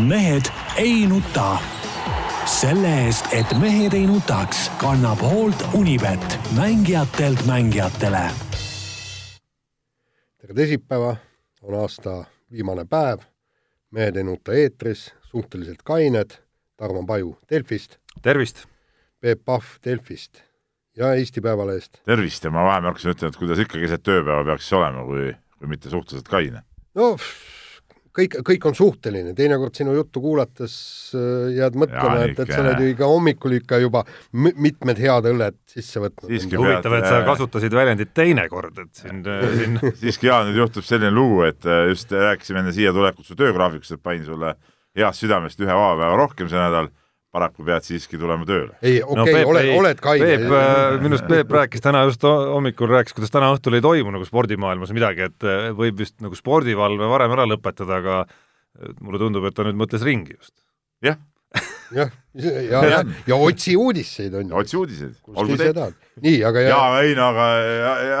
mehed ei nuta. selle eest, et mehed ei nutaks, kannab hoolt Unibet, mängijatelt mängijatele. tere teisipäeva, on aasta viimane päev. mehed ei nuta eetris, suhteliselt kained. Tarmo Paju Delfist. tervist! Peep Pahv Delfist ja Eesti Päevalehest. tervist ja ma vahepeal hakkasin ütlema, et kuidas ikka keset tööpäeva peaks olema, kui, kui mitte suhteliselt kaine. no kõik, kõik on suhteline, teinekord sinu juttu kuulates äh, jääd mõtlema, et, et sa oled ju ikka hommikul ikka juba mitmed head õlled sisse võtnud. huvitav, et sa kasutasid väljendit teinekord, et siin, siin siiski jaa, nüüd juhtub selline lugu, et äh, just rääkisime enne siia tulekut su töögraafikust, et panin sulle heast südamest ühe vaba päeva rohkem see nädal paraku pead siiski tulema tööle. ei, okei okay, no,, oled, oled kaine. Peep, äh, minu arust Peep rääkis täna just hommikul, rääkis, kuidas täna õhtul ei toimu nagu spordimaailmas midagi, et äh, võib vist nagu spordivalve varem ära lõpetada, aga äh, mulle tundub, et ta nüüd mõtles ringi just. jah jah, ja, ja, ja, otsi uudiseid on ju. otsi uudiseid. olgu teed. nii, aga ja, ja ei no aga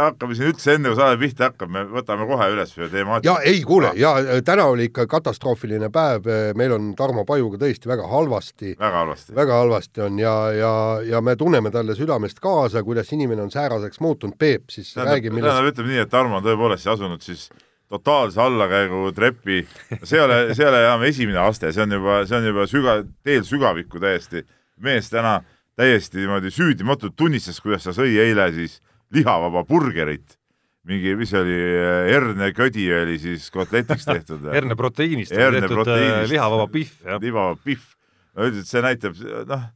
hakkame siin üldse enne, kui saade pihta hakkab, me võtame kohe üles ühe teema. ja ei, kuule, ja täna oli ikka katastroofiline päev, meil on Tarmo Pajuga tõesti väga halvasti. väga halvasti. väga halvasti on ja, ja, ja me tunneme talle südamest kaasa, kuidas inimene on sääraseks muutunud. Peep, siis räägi, millest. tähendab, ütleme nii, et Tarmo on tõepoolest asunud siis totaalse allakäigu trepi, see ei ole, see ei ole enam esimene aste, see on juba, see on juba süga-, teel sügavikku täiesti. mees täna täiesti niimoodi süüdimatult tunnistas, kuidas ta sõi eile siis lihavaba burgerit. mingi, mis see oli, herneködi oli siis kotletiks tehtud herneproteiinist tehtud äh, lihavaba pihv, jah. lihavaba pihv. no üldiselt see näitab, noh,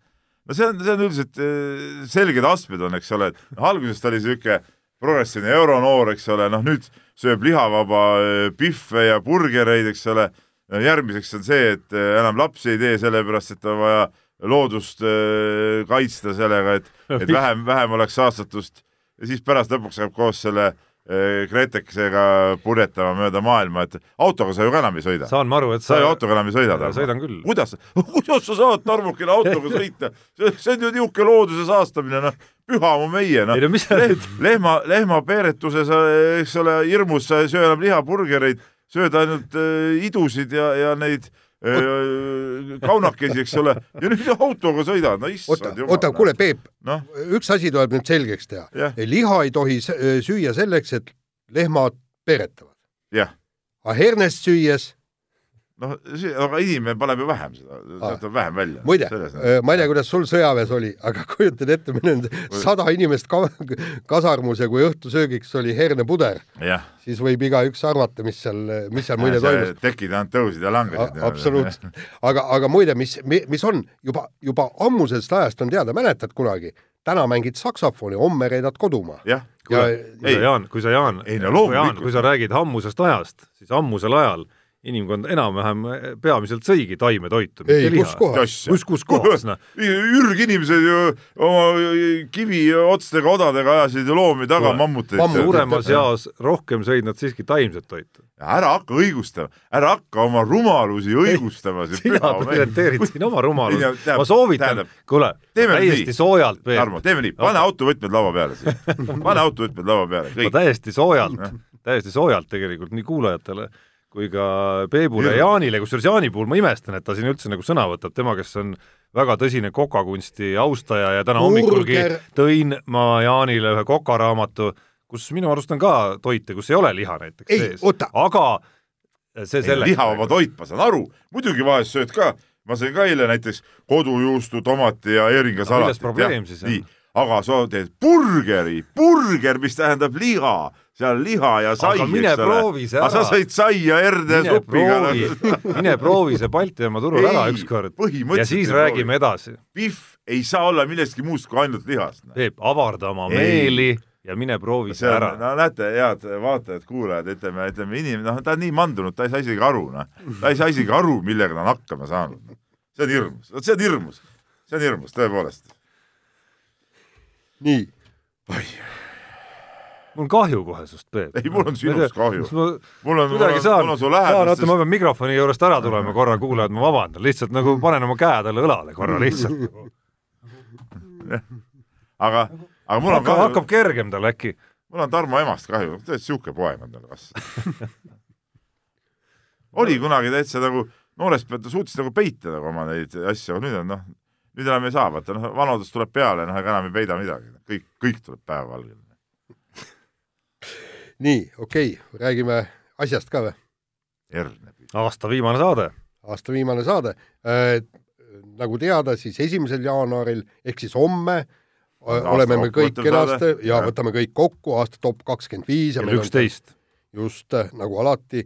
no see on, see on üldiselt äh, selged astmed on, eks ole, alguses ta oli niisugune progressiivne euronoor, eks ole, noh nüüd sööb lihavaba äh, pihve ja burgereid, eks ole. järgmiseks on see, et äh, enam lapsi ei tee, sellepärast et on vaja loodust äh, kaitsta sellega, et, et vähem, vähem oleks saastatust ja siis pärast lõpuks hakkab koos selle Gretekesega purjetama mööda maailma, et autoga sa ju ka enam ei sõida. saan ma aru, et sa, sa ju autoga enam ei sõida. sõidan küll. kuidas, kuidas sa saad, Tarmukene, autoga sõita? see on ju niisugune looduse saastamine, noh püha mu meie, noh. Lehm, lehma, lehmapeeretuses, eks ole, hirmus sa ei söö enam lihaburgereid, sööd ainult äh, idusid ja, ja neid äh, kaunakesi, eks ole, ja nüüd autoga sõidad, no issand jumal. oota, kuule, Peep no?, üks asi tuleb nüüd selgeks teha. liha ei tohi süüa selleks, et lehmad peeretavad. jah. aga hernest süües noh, aga inimene paneb ju vähem seda, sealt tuleb vähem välja. muide, äh, ma ei tea, kuidas sul sõjaväes oli, aga kujutad ette, meil on sada inimest ka kasarmus ja kui õhtusöögiks oli hernepuder, siis võib igaüks arvata, mis seal, mis seal muide toimus. tekid ainult tõusid ja langesid. absoluutselt, aga, aga muide, mis, mis on juba, juba ammusest ajast on teada, mäletad kunagi, täna mängid saksofoni, homme reedad kodumaa. jah, kuule, kui sa Jaan, kui sa Jaan, kui sa räägid ammusest ajast, siis ammusel ajal inimkond enam-vähem eh, peamiselt sõigi taimetoitu. ei, kus kohas? kus, kus kohas, noh. ürginimesed ju oma kiviotstega, odadega ajasid ju loomi taga, mammuteid. suuremas jaos rohkem sõid nad siiski taimset toitu. ära hakka õigustama, ära hakka oma rumalusi õigustama. sina presenteerid siin oma rumalust. ma soovitan, kuule, täiesti nii. soojalt. Tarmo, teeme nii, pane autovõtmed laua peale siis. pane autovõtmed laua peale. ma täiesti soojalt, täiesti soojalt tegelikult nii kuulajatele kui ka Peebule ja Jaanile, kusjuures Jaani puhul ma imestan, et ta siin üldse nagu sõna võtab, tema, kes on väga tõsine kokakunsti austaja ja täna hommikulgi tõin ma Jaanile ühe kokaraamatu, kus minu arust on ka toite, kus ei ole liha näiteks ei, sees. aga see selleks. lihavaba toit, ma saan aru, muidugi vahest sööd ka, ma sõin ka eile näiteks kodujuustu, tomati ja heeringasalatit. milles probleem siis on? Aga sa teed burgeri, burger, mis tähendab liha seal liha ja sai, eks ole. aga sa sõid saia hernesupiga. mine proovi see Baltimaa turul ära ükskord ja siis räägime edasi. Pihv ei saa olla millestki muust kui ainult lihast. Peep, avarda oma ei. meeli ja mine proovi see ära. no näete, head vaatajad-kuulajad, ütleme, ütleme inimene, noh, ta on nii mandunud, ta ei saa isegi aru, noh. ta ei saa isegi aru, millega ta on hakkama saanud. see on hirmus, vot see on hirmus. see on hirmus, tõepoolest. Nii. mul on kahju kohe sinust, Peep. ei, mul on sinust kahju. mul on, mul on, mul on su lähedastest. oota, ma pean mikrofoni juurest ära tulema korra, kuulajad, ma vabandan, lihtsalt nagu panen oma käe talle õlale korra lihtsalt. aga, aga mul on hakkab, kahju. hakkab kergem tal äkki. mul on Tarmo emast kahju, täitsa sihuke poeg on tal kasvanud oli kunagi täitsa nagu noorest pealt ta suutis nagu peita nagu oma neid asju, aga nüüd on noh, nüüd enam ei saa, vaata noh, vanadus tuleb peale, noh, ega enam ei peida midagi, kõik, kõik tuleb päevavalgele. nii, okei okay., räägime asjast ka või? aasta viimane saade. aasta viimane saade äh,. nagu teada, siis esimesel jaanuaril ehk siis homme äh, oleme me kõik kenasti ja, ja võtame kõik kokku, aasta top kakskümmend viis. kell üksteist. just, äh, nagu alati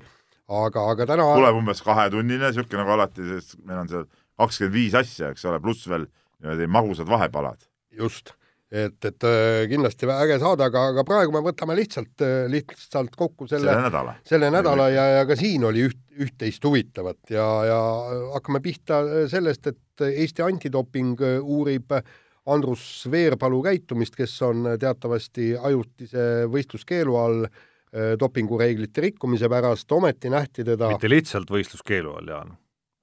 aga, aga täna tuleb umbes kahetunnine, niisugune nagu alati, sest meil on seal kakskümmend viis asja, eks ole, pluss veel niimoodi magusad vahepalad. just, et, et äh, kindlasti äge saade, aga, aga praegu me võtame lihtsalt, äh, lihtsalt kokku selle, selle nädala, selle nädala ja, ja ka siin oli üht, üht-teist huvitavat ja, ja hakkame pihta sellest, et Eesti Antidoping uurib Andrus Veerpalu käitumist, kes on teatavasti ajutise võistluskeelu all Äh, dopingureeglite rikkumise pärast, ometi nähti teda mitte lihtsalt võistluskeelu all, Jaan.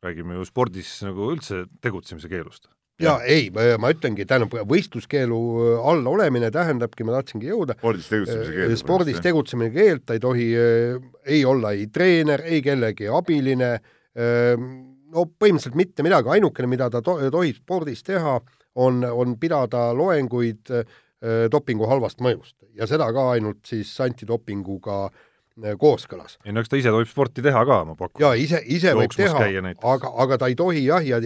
Räägime ju spordis nagu üldse tegutsemise keelust. jaa, ei, ma ütlengi, tähendab, võistluskeelu äh, all olemine tähendabki, ma tahtsingi jõuda spordis tegutsemise keeld. Äh, spordis tegutsemise keeld, ta ei tohi, ei olla ei treener, ei kellegi abiline, no põhimõtteliselt mitte midagi, ainukene, mida ta to tohib spordis teha, on, on pidada loenguid äh, Äh, dopingu halvast mõjust ja seda ka ainult siis antidopinguga äh, kooskõlas. ei no eks ta ise tohib sporti teha ka, ma pakun. jaa, ise, ise võib teha, aga, aga ta ei tohi jah, ja,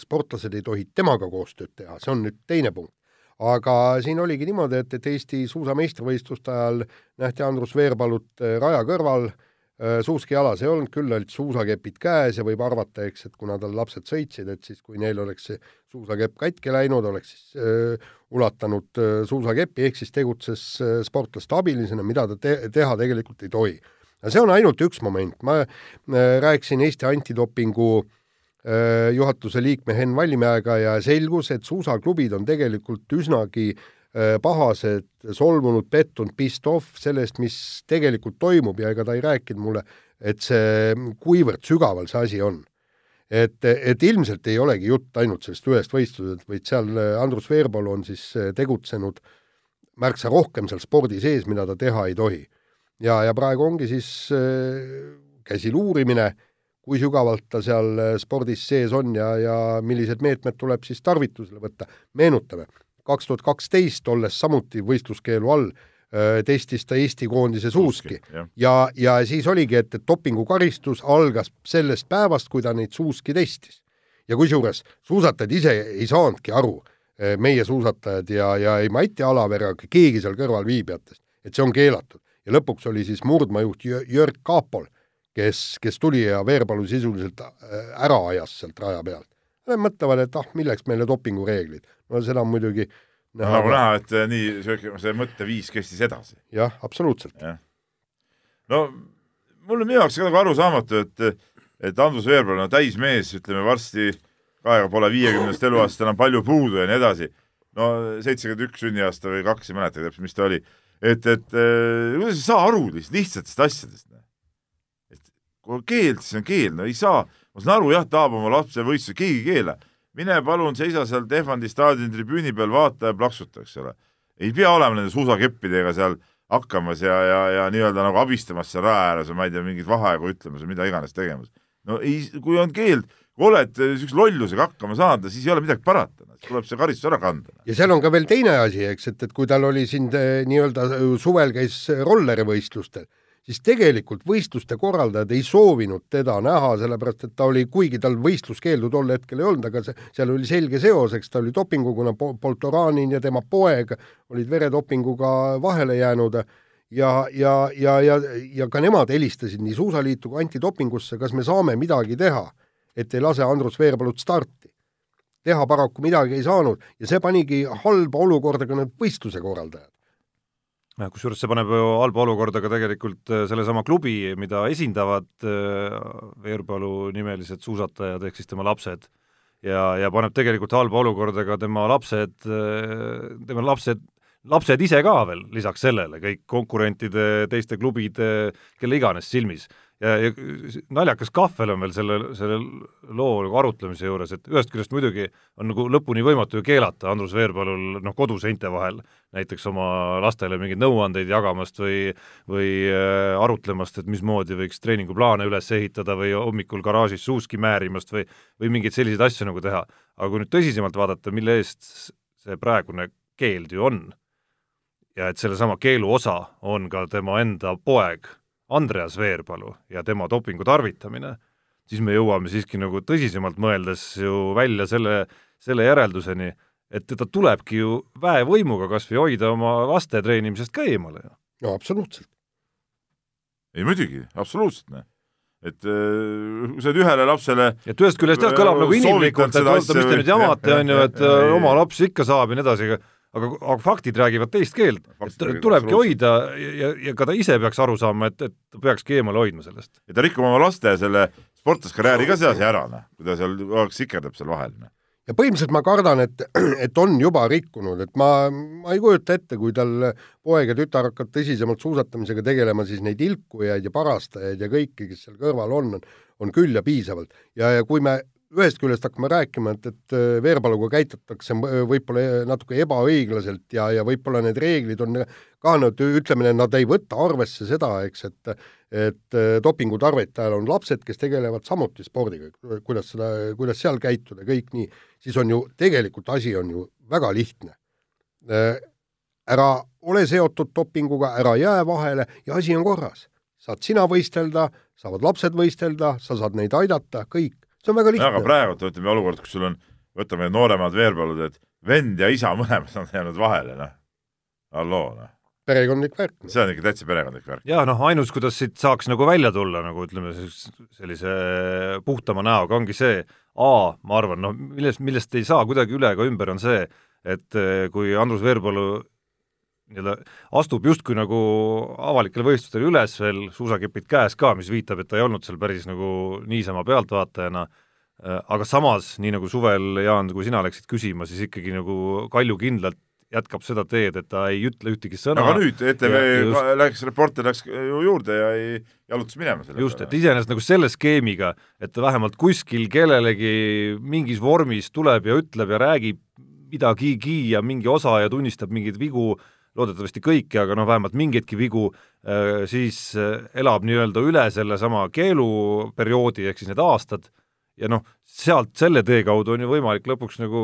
sportlased ei tohi temaga koostööd teha, see on nüüd teine punkt. aga siin oligi niimoodi, et, et Eesti suusameistrivõistluste ajal nähti Andrus Veerpalut äh, raja kõrval äh, Äh, suuski jalas ei olnud, küll olid suusakepid käes ja võib arvata, eks, et kuna tal lapsed sõitsid, et siis kui neil oleks see suusakepp katki läinud, oleks siis äh, ulatanud äh, suusakepi, ehk siis tegutses äh, sportlaste abilisena, mida ta te teha tegelikult ei tohi. aga see on ainult üks moment, ma äh, rääkisin Eesti antidopingu juhatuse liikme Henn Vallimäega ja selgus, et suusaklubid on tegelikult üsnagi pahased, solvunud, pettunud, pissed off sellest, mis tegelikult toimub ja ega ta ei rääkinud mulle, et see, kuivõrd sügaval see asi on. Et, et ilmselt ei olegi jutt ainult sellest ühest võistlusest, vaid seal äh, Andrus Veerpalu on siis äh, tegutsenud märksa rohkem seal spordi sees, mida ta teha ei tohi. ja, ja praegu ongi siis käsil uurimine, kui sügavalt ta seal spordis sees on ja, ja millised meetmed tuleb siis tarvitusele võtta. meenutame kaks tuhat kaksteist, olles samuti võistluskeelu all, testis ta Eesti koondise suuski ja, ja siis oligi, et, et dopingukaristus algas sellest päevast, kui ta neid suuski testis. ja kusjuures suusatajad ise ei saanudki aru, meie suusatajad ja, ja ei Mati Alaver ega keegi seal kõrval viibijatest, et see on keelatud. ja lõpuks oli siis murdmaajuht Jörg Kaapol, kes, kes tuli ja Veerpalu sisuliselt ära ajas sealt raja pealt. Mõtlevad, et ah, milleks meile dopingureeglid no seda on muidugi näha no, nagu näha, et eh, nii see, see mõtteviis kestis edasi. jah, absoluutselt ja.. no mul on minu jaoks ka nagu arusaamatu, et, et Andrus Veerpalu on täismees, ütleme varsti kaega pole viiekümnest eluaastast enam palju puudu ja nii edasi. no seitsekümmend üks sünniaasta või kaks, ei mäleta täpselt, mis ta oli. et, et eh, kuidas ei saa aru lihtsalt lihtsatest asjadest. et kui keeld, siis on keeld, no ei saa, ma saan aru jah, tahab oma lapse võistluse, keegi ei keela mine palun seisa seal Tehvandi staadioni tribüüni peal, vaata ja plaksuta, eks ole. ei pea olema nende suusakeppidega seal hakkamas ja, ja, ja nii-öelda nagu abistamas seal raja ääres või ma ei tea, mingeid vaheaegu ütlemas või mida iganes tegemas. no ei, kui on keeld, kui oled niisuguse lollusega hakkama saada, siis ei ole midagi parata, tuleb see karistus ära kanda. ja seal on ka veel teine asi, eks, et, et kui tal oli siin eh, nii-öelda suvel käis rollerivõistlustel siis tegelikult võistluste korraldajad ei soovinud teda näha, sellepärast et ta oli, kuigi tal võistluskeeldu tol hetkel ei olnud, aga see, seal oli selge seos, eks ta oli dopingu, kuna Poltoranin ja tema poeg olid veredopinguga vahele jäänud ja, ja, ja, ja, ja ka nemad helistasid nii Suusaliitu kui antidopingusse, kas me saame midagi teha, et ei lase Andrus Veerpalut starti. teha paraku midagi ei saanud ja see panigi halba olukorda ka need võistluse korraldajad kusjuures see paneb ju halba olukorda ka tegelikult äh, sellesama klubi, mida esindavad äh, Veerpalu nimelised suusatajad ehk siis tema lapsed. ja, ja paneb tegelikult halba olukorda ka tema lapsed, äh, tema lapsed, lapsed ise ka veel lisaks sellele, kõik konkurentide, teiste klubide, kelle iganes silmis. Ja, ja naljakas kahvel on veel selle, selle loo nagu arutlemise juures, et ühest küljest muidugi on nagu lõpuni võimatu ju keelata Andrus Veerpalul noh, koduseinte vahel näiteks oma lastele mingeid nõuandeid jagamast või või äh, arutlemast, et mismoodi võiks treeninguplaane üles ehitada või hommikul garaažis suuski määrimast või või mingeid selliseid asju nagu teha. aga kui nüüd tõsisemalt vaadata, mille eest see praegune keeld ju on, ja et sellesama keelu osa on ka tema enda poeg Andreas Veerpalu ja tema dopingu tarvitamine, siis me jõuame siiski nagu tõsisemalt mõeldes ju välja selle, selle järelduseni, et teda tulebki ju väevõimuga kas või hoida oma laste treenimisest ka eemale ju. no absoluutselt. ei muidugi, absoluutselt, noh et äh, kui sa nüüd ühele lapsele et ühest küljest jah, kõlab nagu inimlikult, et oota, mis te nüüd jamate, on ju, et ja, oma laps ikka saab ja nii edasi, aga aga, aga faktid räägivad teist keelt, tulebki hoida ja, ja ka ta ise peaks aru saama, et, et ta peakski eemale hoidma sellest. ja ta rikub oma laste selle sportlaskarjääri ka sedasi ära, noh, kui ta seal sikerdab seal vahel, noh. Ja põhimõtteliselt ma kardan, et, et on juba rikkunud, et ma, ma ei kujuta ette, kui tal poeg ja tütar hakkavad tõsisemalt suusatamisega tegelema, siis neid ilkujaid ja parastajaid ja kõiki, kes seal kõrval on, on küll ja piisavalt. ja, ja kui me ühest küljest hakkame rääkima, et, et äh, Veerpaluga käitutakse võib-olla natuke ebaõiglaselt ja, ja võib-olla need reeglid on ka nüüd ütleme, nad ei võta arvesse seda, eks, et et äh, dopingu tarvitajal on lapsed, kes tegelevad samuti spordiga, kuidas seda, kuidas seal käituda, kõik nii, siis on ju tegelikult asi on ju väga lihtne. Äh, ära ole seotud dopinguga, ära jää vahele ja asi on korras. saad sina võistelda, saavad lapsed võistelda, sa saad neid aidata, kõik see on väga lihtne. aga praegu ütleme olukord, kus sul on, võtame nooremad veerpalud, et vend ja isa mõlemad on jäänud vahele, noh. halloo, noh perekondlik värk. see on ikka täitsa perekondlik värk. jaa, noh, ainus, kuidas siit saaks nagu välja tulla, nagu ütleme, sellise puhtama näoga, ongi see, A, ma arvan, noh, millest, millest ei saa kuidagi üle ega ümber, on see, et eh, kui Andrus Veerpalu nii-öelda astub justkui nagu avalikel võistlustel üles veel, suusakepid käes ka, mis viitab, et ta ei olnud seal päris nagu niisama pealtvaatajana, äh, aga samas, nii nagu suvel, Jaan, kui sina läksid küsima, siis ikkagi nagu kaljukindlalt jätkab seda teed, et ta ei ütle ühtegi sõna. aga nüüd ETV just... läks, reporter läks ju juurde ja ei jalutas minema selle just, et iseenesest nagu selle skeemiga, et ta vähemalt kuskil kellelegi mingis vormis tuleb ja ütleb ja räägib midagigi ja mingi osa ja tunnistab mingeid vigu loodetavasti kõiki, aga noh, vähemalt mingeidki vigu, äh, siis äh, elab nii-öelda üle sellesama keeluperioodi, ehk siis need aastad, ja noh, sealt selle tee kaudu on ju võimalik lõpuks nagu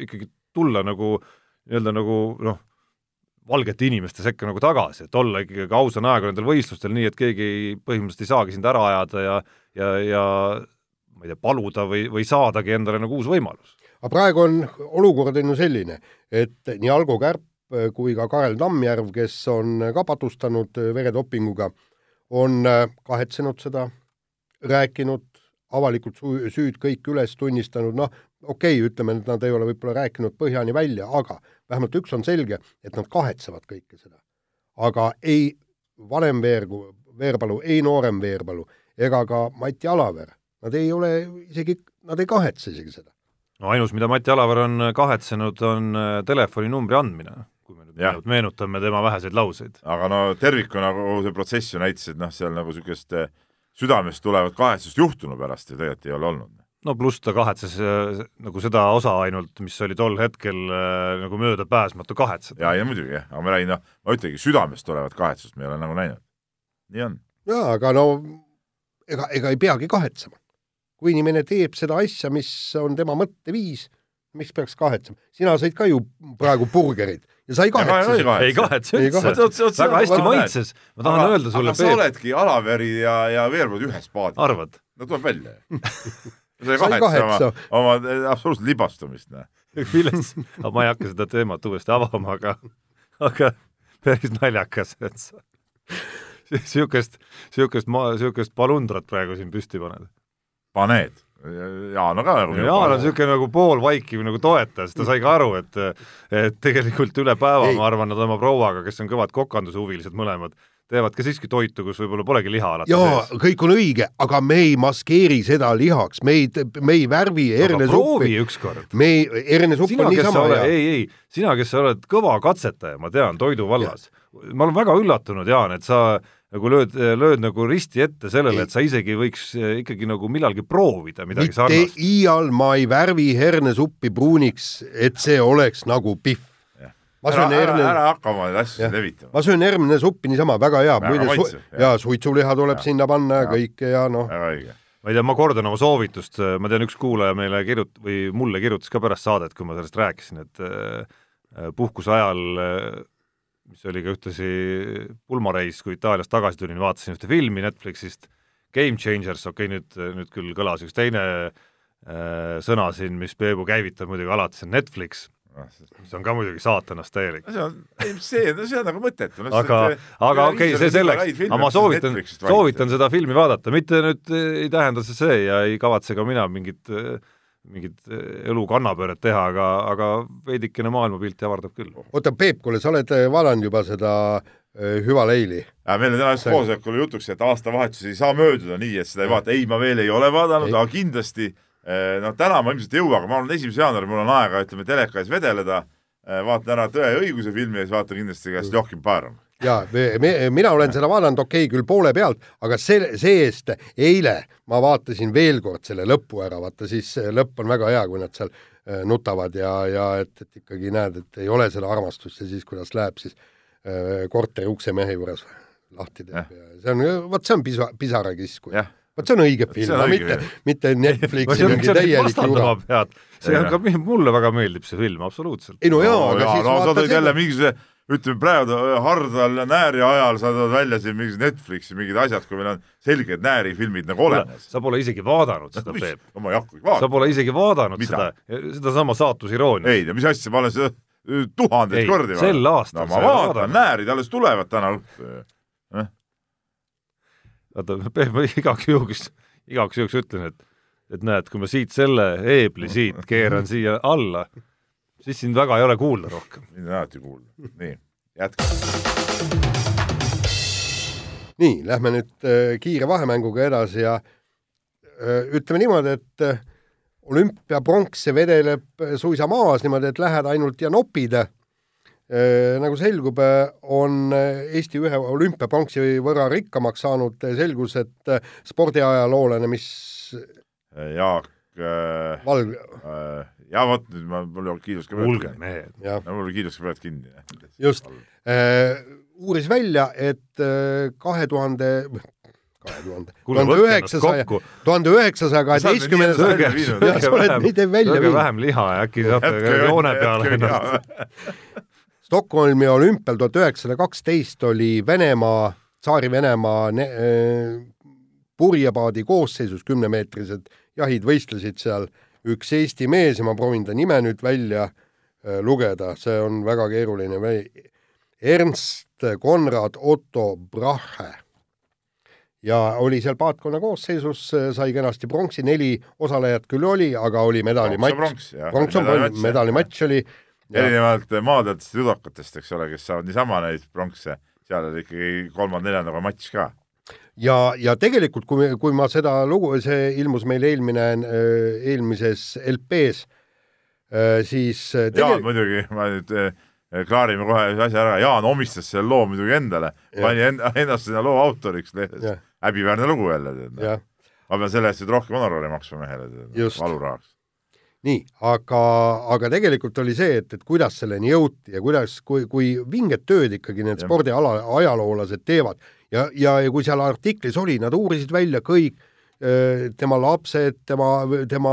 ikkagi tulla nagu nii-öelda nagu noh, valgete inimeste sekka nagu tagasi, et olla ikkagi ka ausa näoga nendel võistlustel, nii et keegi ei, põhimõtteliselt ei saagi sind ära ajada ja ja, ja ma ei tea, paluda või, või saadagi endale nagu uus võimalus. aga praegu on olukord on ju selline, et nii Algo Kärp kui ka Kael Tammjärv, kes on ka patustanud äh, veredopinguga, on äh, kahetsenud seda, rääkinud, avalikult süüd kõik üles tunnistanud, noh, okei okay,, ütleme, et nad ei ole võib-olla rääkinud põhjani välja, aga vähemalt üks on selge, et nad kahetsevad kõike seda. aga ei vanem Veergu, Veerpalu, ei noorem Veerpalu ega ka Mati Alaver, nad ei ole isegi, nad ei kahetse isegi seda. no ainus, mida Mati Alaver on kahetsenud, on telefoninumbri andmine kui me nüüd ja. meenutame tema väheseid lauseid. aga no tervikuna kogu see protsess ju näitas, et noh, seal nagu niisugust eh, südamest tulevat kahetsust juhtunu pärast ju tegelikult ei ole olnud. no pluss ta kahetses äh, nagu seda osa ainult, mis oli tol hetkel äh, nagu möödapääsmatu kahetseda. jaa, ja muidugi jah, aga ma räägin, noh, ma ütlengi, südamest tulevat kahetsust me ei ole nagu näinud. nii on. jaa, aga no ega, ega ei peagi kahetsema. kui inimene teeb seda asja, mis on tema mõtteviis, miks peaks kahetsema? sina sõid ka ju praegu burgerit ja sa ei kahetse ei kahetse üldse, väga hästi maitses, ma tahan aga, öelda sulle, Peep. sa oledki Alaveri ja, ja Veerpalu ühes paadis. arvad? no tuleb välja sa ei kahetse oma, oma absoluutselt libastumist, noh. milles, ma ei hakka seda teemat uuesti avama, aga, aga päris naljakas, et sa niisugust, niisugust niisugust palundrat praegu siin püsti paned. paned Jaan on ka nagu Jaan on niisugune nagu poolvaikiv nagu toetaja, sest ta sai ka aru, et et tegelikult üle päeva, ma arvan, nad oma prouaga, kes on kõvad kokandushuvilised mõlemad, teevad ka siiski toitu, kus võib-olla polegi liha alati jaa, kõik on õige, aga me ei maskeeri seda lihaks, me ei, me ei värvi hernesuppi. proovi ükskord. me ei, hernesupp on niisama hea. ei, ei, sina, kes sa oled kõva katsetaja, ma tean, toidu vallas. ma olen väga üllatunud, Jaan, et sa nagu lööd, lööd nagu risti ette sellele, et sa isegi võiks eh, ikkagi nagu millalgi proovida midagi Mitte sarnast. iial ma ei värvi hernesuppi pruuniks, et see oleks nagu pihv ma söön herne. ära hakka oma asju levitama. ma söön hernesuppi niisama, väga hea, muide su ja suitsuliha tuleb ja. sinna panna ja kõike ja noh. väga õige ma ei tea, ma kordan oma soovitust, ma tean, üks kuulaja meile kirjut- või mulle kirjutas ka pärast saadet, kui ma sellest rääkisin, et äh, puhkuse ajal, mis oli ka ühtlasi pulmareis, kui Itaaliast tagasi tulin, vaatasin ühte filmi Netflixist, Game Changers, okei okay,, nüüd, nüüd küll kõlas üks teine äh, sõna siin, mis Peebu käivitab muidugi alati, see on Netflix see on ka muidugi saatanast täielik. see on, ei see, no see on nagu mõttetu. aga, aga okei okay,, see selleks, aga ma soovitan, soovitan seda filmi vaadata, mitte nüüd ei tähenda see see ja ei kavatse ka mina mingit mingit elu kannapööret teha, aga, aga veidikene maailmapilti avardab küll. oota, Peep, kuule, sa oled vaadanud juba seda äh, hüvaleili? meil on täna just koosolekul jutuks, et aastavahetus ei saa mööduda nii, et seda ei vaata, ei, ma veel ei ole vaadanud, aga kindlasti äh, Eh, noh, täna ma ilmselt ei jõua, aga ma arvan, esimese jaanuari mul on aega, ütleme, teleka ees vedeleda, eh, vaatan ära Tõe ja õiguse filmi ja siis vaatan kindlasti ka Joachim Baerum. jaa, mina olen seda vaadanud, okei okay,, küll poole pealt, aga see, see-eest eile ma vaatasin veel kord selle lõpu ära, vaata siis lõpp on väga hea, kui nad seal eh, nutavad ja, ja et, et ikkagi näed, et ei ole seda armastust ja siis, kuidas läheb siis äh, korteri uksemehe juures lahti teeb ja, ja see on, vot see on pisa, pisarakiskuja vot see on õige film, mitte, mitte Netflixi mingi täielik jura. see on ka, mulle väga meeldib see film, absoluutselt. ei no jaa aga jaa, siis no, vaata jälle mingisuguse ütleme praegu Hardal ja Nääri ajal sa tood välja siin mingisugused Netflixi mingid asjad, kui meil on selged Nääri filmid nagu olemas. sa pole isegi vaadanud seda, Peep. ma ei hakkagi vaatama. sa pole isegi vaadanud Mida? seda, sedasama saatusirooniat. ei, no mis asja, ma olen seda tuhandeid kordi vaadanud. sel aastal no ma vaatan, Näärid alles tulevad täna õhtul eh?. oota, Peep, ma igaks juhuks, igaks juhuks ütlen, et et näed, kui ma siit selle eebli siit keeran siia alla, siis sind väga ei ole kuulda rohkem. mind on alati kuulda. nii, jätkame. nii, lähme nüüd äh, kiire vahemänguga edasi ja äh, ütleme niimoodi, et äh, olümpiapronks vedeleb suisa maas niimoodi, et lähed ainult ja nopid Äh, nagu selgub, äh, on äh, Eesti ühe olümpiapronksi võrra rikkamaks saanud, selgus, et spordiajaloolane, mis Jaak äh, Valg äh, ja vot nüüd ma, mul oli kiiruskõbed kuulge mehed. mul oli kiiruskõbed kinni. just. äh,, uuris välja, et kahe tuhande kahe tuhande, tuhande üheksasaja, tuhande üheksasaja kaheteistkümnendas sa oled neid välja viinud. vähem liha ja äkki saate joone peale. ennast Stockholmi olümpial tuhat üheksasada kaksteist oli Venemaa, Tsaari-Venemaa äh, purjepaadi koosseisus kümnemeetrised jahid võistlesid seal, üks Eesti mees ja ma proovin ta nime nüüd välja äh, lugeda, see on väga keeruline, Ernst Konrad Otto Brahe. ja oli seal paatkonna koosseisus, sai kenasti pronksi, neli osalejat küll oli, aga oli medalimatš, pronks on medalimatš oli erinevalt maadeldest judokatest, eks ole, kes saavad niisama neid pronkse, seal oli ikkagi kolmanda-neljandaga matš ka. Ja, ja tegelikult, kui, kui ma seda lugu, see ilmus meil eelmine, eelmises LP-s, siis tegelikult... Jaan muidugi, ma nüüd klaarime kohe ühe asja ära, Jaan omistas selle loo muidugi endale, pani ennast sinna loo autoriks, häbiväärne lugu jälle, tead. ma pean selle eest nüüd rohkem honorari maksma mehele, valurahaks. Nii, aga, aga tegelikult oli see, et, et kuidas selleni jõuti ja kuidas, kui, kui vinget tööd ikkagi need spordiala, ajaloolased teevad ja, ja, ja kui seal artiklis oli, nad uurisid välja kõik tema lapsed, tema, tema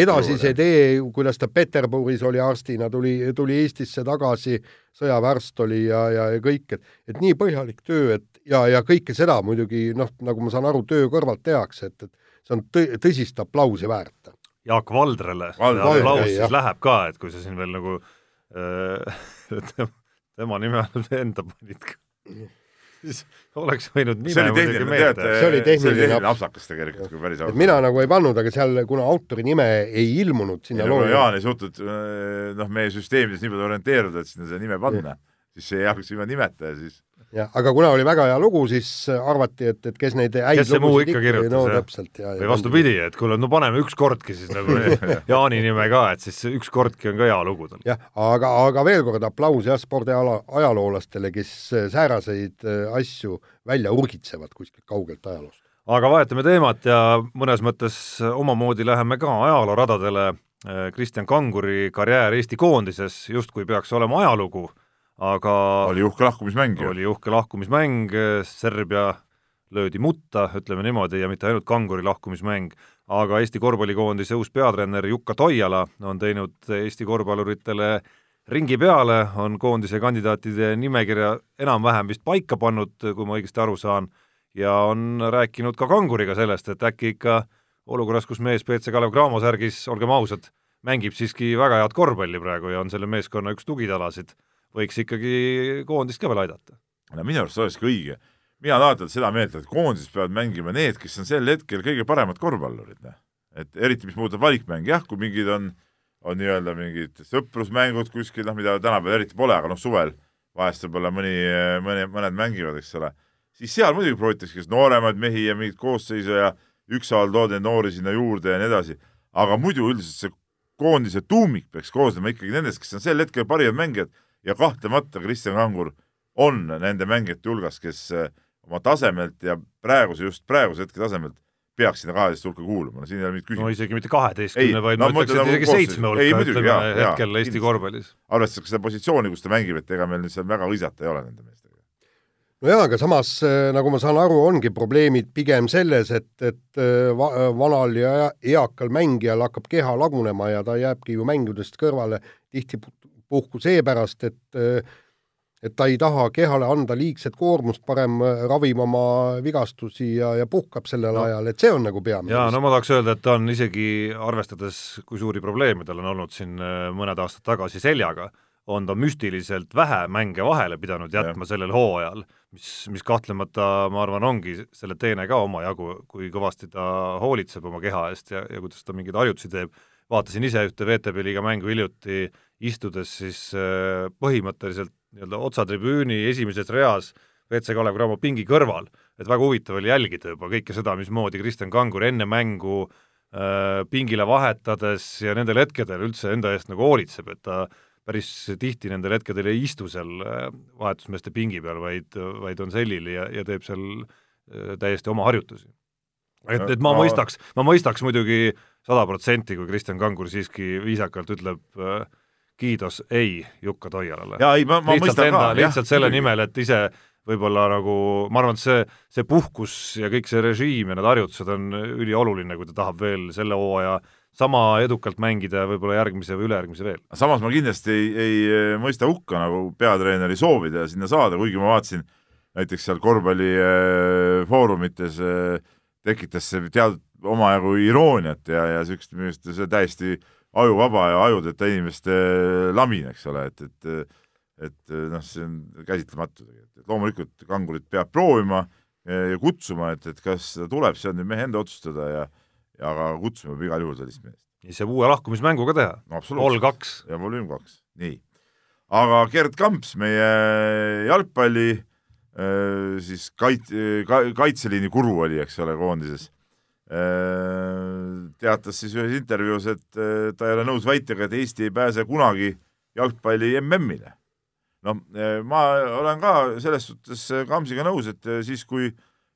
edasise tee, kuidas ta Peterburis oli arstina, tuli, tuli Eestisse tagasi, sõjaväärst oli ja, ja, ja kõik, et, et nii põhjalik töö, et ja, ja kõike seda muidugi noh, nagu ma saan aru, töö kõrvalt tehakse, et, et see on tõ, tõsist aplausi väärt. Jaak Valdrele aplaus siis läheb ka, et kui sa siin veel nagu äh, tema nime all enda panid ka, siis oleks võinud nime muidugi meelde. see oli tehniline apsakas tegelikult, kui päris ausalt. mina nagu ei pannud, aga seal, kuna autori nime ei ilmunud sinna loole. Jaan ei suutnud noh, meie süsteemides nii palju orienteeruda, et sinna seda nime panna, siis see hakkas ilma nimeta ja siis jah, aga kuna oli väga hea lugu, siis arvati, et, et kes neid häid muu ikka kirjutas, no, jah. täpselt, ja, või vastupidi, et kuule, no paneme ükskordki siis nagu Jaani nime ka, et siis ükskordki on ka hea lugu tal. jah, aga, aga veel kord aplaus jah, spordiala, ajaloolastele, kes sääraseid äh, asju välja urgitsevad kuskilt kaugelt ajaloost. aga vahetame teemat ja mõnes mõttes omamoodi läheme ka ajalooradadele. Äh, Kristjan Kanguri karjäär Eesti koondises justkui peaks olema ajalugu aga oli uhke lahkumismäng oli uhke lahkumismäng, Serbia löödi mutta, ütleme niimoodi, ja mitte ainult kanguri lahkumismäng, aga Eesti korvpallikoondise uus peatreener Jukka Toiala on teinud Eesti korvpalluritele ringi peale, on koondise kandidaatide nimekirja enam-vähem vist paika pannud, kui ma õigesti aru saan, ja on rääkinud ka kanguriga sellest, et äkki ikka olukorras, kus mees BC Kalev Cramo särgis, olgem ausad, mängib siiski väga head korvpalli praegu ja on selle meeskonna üks tugitalasid võiks ikkagi koondist ka veel aidata. no minu arust olekski õige. mina olen alati seda meelt, et koondises peavad mängima need, kes on sel hetkel kõige paremad korvpallurid, noh. et eriti, mis puudutab valikmänge, jah, kui mingid on, on nii-öelda mingid sõprusmängud kuskil, noh, mida tänapäeval eriti pole, aga noh, suvel vahest võib-olla mõni, mõni, mõned mängivad, eks ole, siis seal muidugi proovitakse kas nooremaid mehi ja mingit koosseisu ja ükshaaval tood neid noori sinna juurde ja nii edasi, aga muidu üldiselt see koondise tuumik peaks koosnema ikkagi nendest, kes on sel hetkel parimad mängijad ja kahtlemata Kristjan Kangur on nende mängijate hulgas, kes eh, oma tasemelt ja praeguse, just praeguse hetke tasemelt peaks sinna kaheteist hulka kuuluma, no siin ei ole mingit küsimust. no isegi mitte kaheteistkümne, vaid no, ma ütleks, et nagu isegi seitsme hulka, ütleme jaa, hetkel Eesti korvpallis. arvestades ka seda positsiooni, kus ta mängib, et ega meil nüüd seal väga hõisata ei ole nende meestega. no jaa, aga samas, eh, nagu ma saan aru, ongi probleemid pigem selles, et, et eh, va vanal ja eakal mängijal hakkab keha lagunema ja ta jääbki ju mängudest kõrvale tihti puhku seepärast, et et ta ei taha kehale anda liigset koormust, parem ravib oma vigastusi ja, ja puhkab sellel no. ajal, et see on nagu peamine. jaa, no ma tahaks öelda, et ta on isegi, arvestades, kui suuri probleeme tal on olnud siin äh, mõned aastad tagasi seljaga, on ta müstiliselt vähe mänge vahele pidanud jätma ja. sellel hooajal, mis, mis kahtlemata, ma arvan, ongi selle teene ka omajagu, kui kõvasti ta hoolitseb oma keha eest ja, ja kuidas ta mingeid harjutusi teeb vaatasin ise ühte VTB liiga mängu hiljuti, istudes siis äh, põhimõtteliselt nii-öelda otsatribüüni esimeses reas WC Kalev Cramo pingi kõrval, et väga huvitav oli jälgida juba kõike seda, mismoodi Kristjan Kangur enne mängu äh, pingile vahetades ja nendel hetkedel üldse enda eest nagu hoolitseb, et ta päris tihti nendel hetkedel ei istu seal äh, vahetusmeeste pingi peal, vaid, vaid on sellil ja, ja teeb seal täiesti oma harjutusi. et, et ma mõistaks, ma mõistaks muidugi sada protsenti, kui Kristjan Kangur siiski viisakalt ütleb äh, kiidos ei Jukka Toialale. jaa, ei ma, ma mõistan enda, ka. lihtsalt selle nimel, et ise võib-olla nagu, ma arvan, et see, see puhkus ja kõik see režiim ja need harjutused on ülioluline, kui ta tahab veel selle hooaja sama edukalt mängida ja võib-olla järgmise või ülejärgmise veel. samas ma kindlasti ei, ei mõista hukka nagu peatreeneri soovida sinna saada, kuigi ma vaatasin näiteks seal korvpallifoorumites äh, tekitas see teatud omajagu irooniat ja, ja niisugust minu arust see täiesti ajuvaba ja ajudeta inimeste lamin, eks ole, et, et et noh, see on käsitlematu tegelikult, et loomulikult kangurit peab proovima ja kutsuma, et, et kas ta tuleb, see on nüüd mehe enda otsustada ja ja aga kutsuma peab igal juhul sellist meest. ja saab uue lahkumismänguga teha no,. Vol kaks. ja volüüm kaks, nii. aga Gerd Kamps, meie jalgpalli siis kait-, kaitseliini guru oli, eks ole, koondises teatas siis ühes intervjuus, et äh, ta ei ole nõus väitega, et Eesti ei pääse kunagi jalgpalli MM-ile. noh, äh, ma olen ka selles suhtes Kamsiga nõus, et siis, kui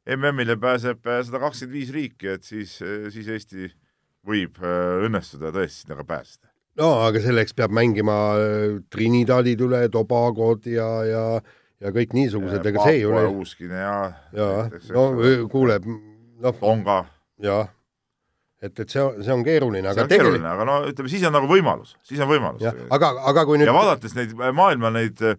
MM-ile pääseb sada kakskümmend viis riiki, et siis, siis Eesti võib õnnestuda tõesti sinna ka pääseda. no aga selleks peab mängima Trinidadid üle, Tobagod ja, ja ja kõik niisugused, ega see ei ole. Uuskine ja. jaa, no kuule, noh. Tonga jah, et, et see, see on keeruline, aga tegelikult aga no ütleme, siis on nagu võimalus, siis on võimalus. aga, aga kui nüüd ja vaadates neid maailma neid äh,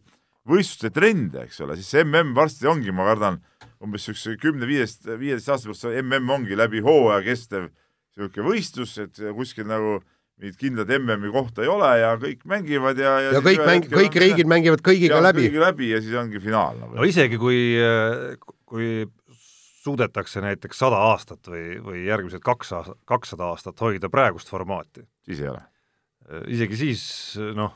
võistluste trende, eks ole, siis see MM varsti ongi, ma kardan, umbes niisuguse kümne-viieteist, viieteist aasta pärast see MM ongi läbi hooaja kestev niisugune võistlus, et kuskil nagu mingit kindlat MM-i kohta ei ole ja kõik mängivad ja ja, ja kõik mäng-, kõik riigid mängivad kõigiga läbi. kõigiga läbi ja siis ongi finaal nagu. no isegi kui, kui suudetakse näiteks sada aastat või, või järgmised kaks aastat, kakssada aastat hoida praegust formaati. siis ei ole? Äh, isegi siis noh,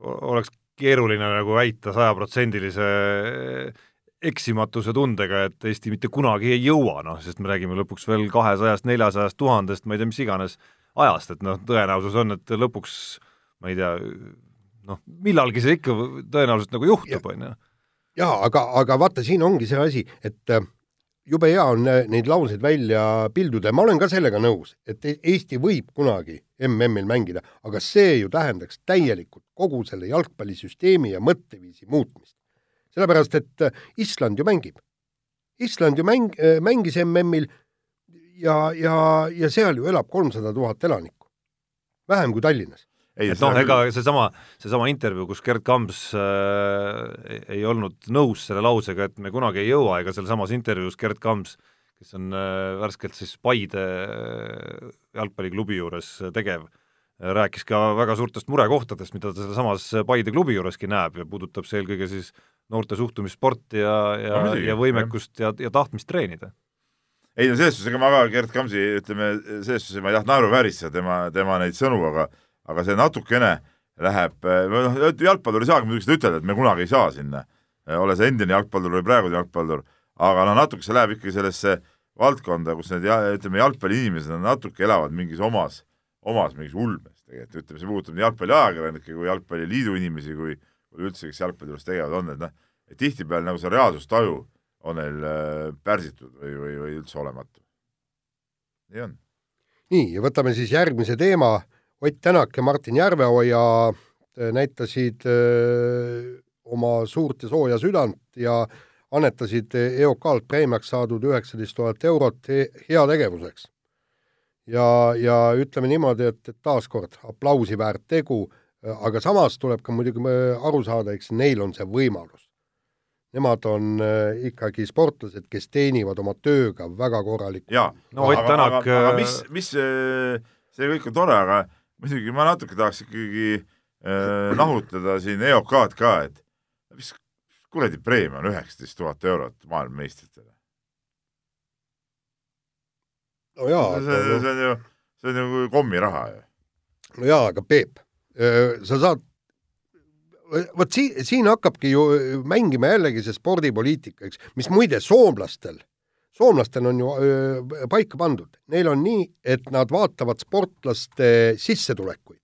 oleks keeruline nagu väita sajaprotsendilise eksimatuse tundega, et Eesti mitte kunagi ei jõua, noh, sest me räägime lõpuks veel kahesajast, neljasajast tuhandest, ma ei tea, mis iganes ajast, et noh, tõenäosus on, et lõpuks ma ei tea, noh, millalgi see ikka tõenäoliselt nagu juhtub, on ju. jaa, aga, aga vaata, siin ongi see asi, et äh, jube hea on äh, neid lauseid välja pilduda ja ma olen ka sellega nõus, et e-, Eesti võib kunagi MM-il mängida, aga see ju tähendaks täielikult kogu selle jalgpallisüsteemi ja mõtteviisi muutmist. sellepärast, et äh, Island ju mängib. Island ju mäng, mängis MM-il ja, ja, ja seal ju elab kolmsada tuhat elanikku. vähem kui Tallinnas ei, et noh, ega seesama, seesama intervjuu, kus Gerd Kams äh, ei olnud nõus selle lausega, et me kunagi ei jõua, ega sealsamas intervjuus Gerd Kams, kes on äh, värskelt siis Paide äh, jalgpalliklubi juures tegev äh,, rääkis ka väga suurtest murekohtadest, mida ta sealsamas Paide klubi juureski näeb ja puudutab see eelkõige siis noorte suhtumist sporti ja, ja no,, ja võimekust ja, ja tahtmist treenida. Ei no selles suhtes, ega ma ka Gerd Kamsi, ütleme, selles suhtes ma ei taha naeruvääristada tema, tema neid sõnu, aga aga see natukene läheb, noh, jalgpallur ei saagi muidugi seda ütelda, et me kunagi ei saa sinna, ole see endine jalgpallur või praegune jalgpallur, aga noh, natuke see läheb ikkagi sellesse valdkonda, kus need ja, ütleme, jalgpalliinimesed natuke elavad mingis omas, omas mingis ulmes tegelikult, ütleme, see puudutab nii jalgpalliajakirjanikke kui jalgpalliliidu inimesi, kui üldse, kes jalgpalli juures tegevad on, et noh, tihtipeale nagu see reaalsustaju on neil äh, pärsitud või, või, või üldse olematu. nii on. nii, ja võtame siis järgmise teema Ott Tänak ja Martin Järveoja äh, näitasid öö, äh, oma suurt ja sooja südant ja annetasid EOK-lt preemiaks saadud üheksateist tuhat eurot heategevuseks. ja, ja ütleme niimoodi, et, et taaskord aplausi väärt tegu, äh, aga samas tuleb ka muidugi aru saada, eks neil on see võimalus. Nemad on ikkagi sportlased, kes teenivad oma tööga väga korralikku. jaa, no Ott Tänak aga, aga mis, mis see kõik on tore, aga muidugi ma natuke tahaks ikkagi äh, nahutada siin EOK-d ka, et mis kuradi preemia on üheksateist tuhat eurot maailmameistritele? no jaa. see, see, see on ju, see on ju kommiraha ju. no jaa, aga Peep, sa saad, vot siin, siin hakkabki ju mängima jällegi see spordipoliitika, eks, mis muide soomlastel soomlastel on ju öö, paika pandud, neil on nii, et nad vaatavad sportlaste sissetulekuid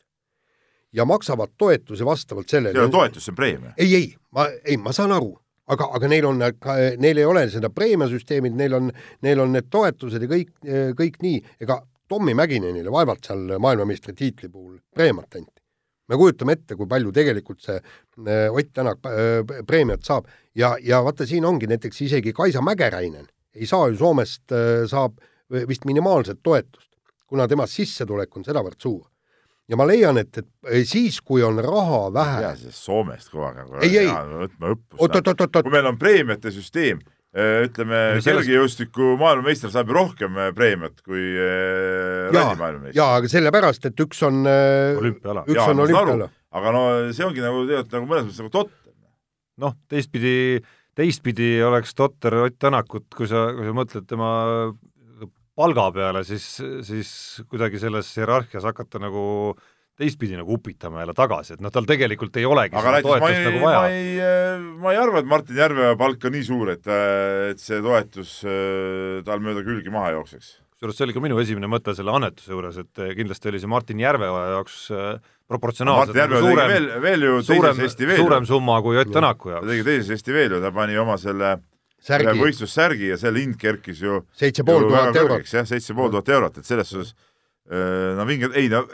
ja maksavad toetusi vastavalt sellele. see ei ole toetus, see on preemia. ei, ei, ma, ei, ma saan aru, aga, aga neil on, neil ei ole seda preemiasüsteemid, neil on, neil on need toetused ja kõik, kõik nii, ega Tommy Mäkinenile vaevalt seal maailmameistritiitli puhul preemiat anti. me kujutame ette, kui palju tegelikult see Ott Tänak preemiat saab ja, ja vaata, siin ongi näiteks isegi Kaisa Mägeräinen ei saa ju Soomest, äh, saab vist minimaalset toetust, kuna tema sissetulek on sedavõrd suur. ja ma leian, et, et siis, kui on raha vähe. ei tea, Soomest kogu aeg, ei. võtma õppust. kui meil on preemiate süsteem, äh, ütleme, kergejõustiku maailmameister saab ju rohkem äh, preemiat kui ralli maailmameister. jaa, aga sellepärast, et üks on olümpiaala. üks jaa, on olümpiaala. aga no see ongi nagu tegelikult nagu mõnes mõttes nagu totter. noh, teistpidi teistpidi oleks totter Ott Tänakut, kui sa, kui sa mõtled tema palga peale, siis, siis kuidagi selles hierarhias hakata nagu teistpidi nagu upitama jälle tagasi, et noh, tal tegelikult ei olegi aga näiteks ma ei, nagu ma ei, ma ei arva, et Martin Järveoja palk on nii suur, et, et see toetus äh, tal mööda külgi maha jookseks. kusjuures see oli ka minu esimene mõte selle annetuse juures, et kindlasti oli see Martin Järveoja jaoks äh, proportsionaalselt nagu suurem, veel, veel ju suurem, suurem summa kui Ott Tänaku jaoks. ta tegi teises Eesti veel ju, ta pani oma selle särgi. võistlussärgi ja selle hind kerkis ju seitse pool tuhat eurot. jah, seitse pool tuhat eurot, et selles suhtes äh, no vinge, ei no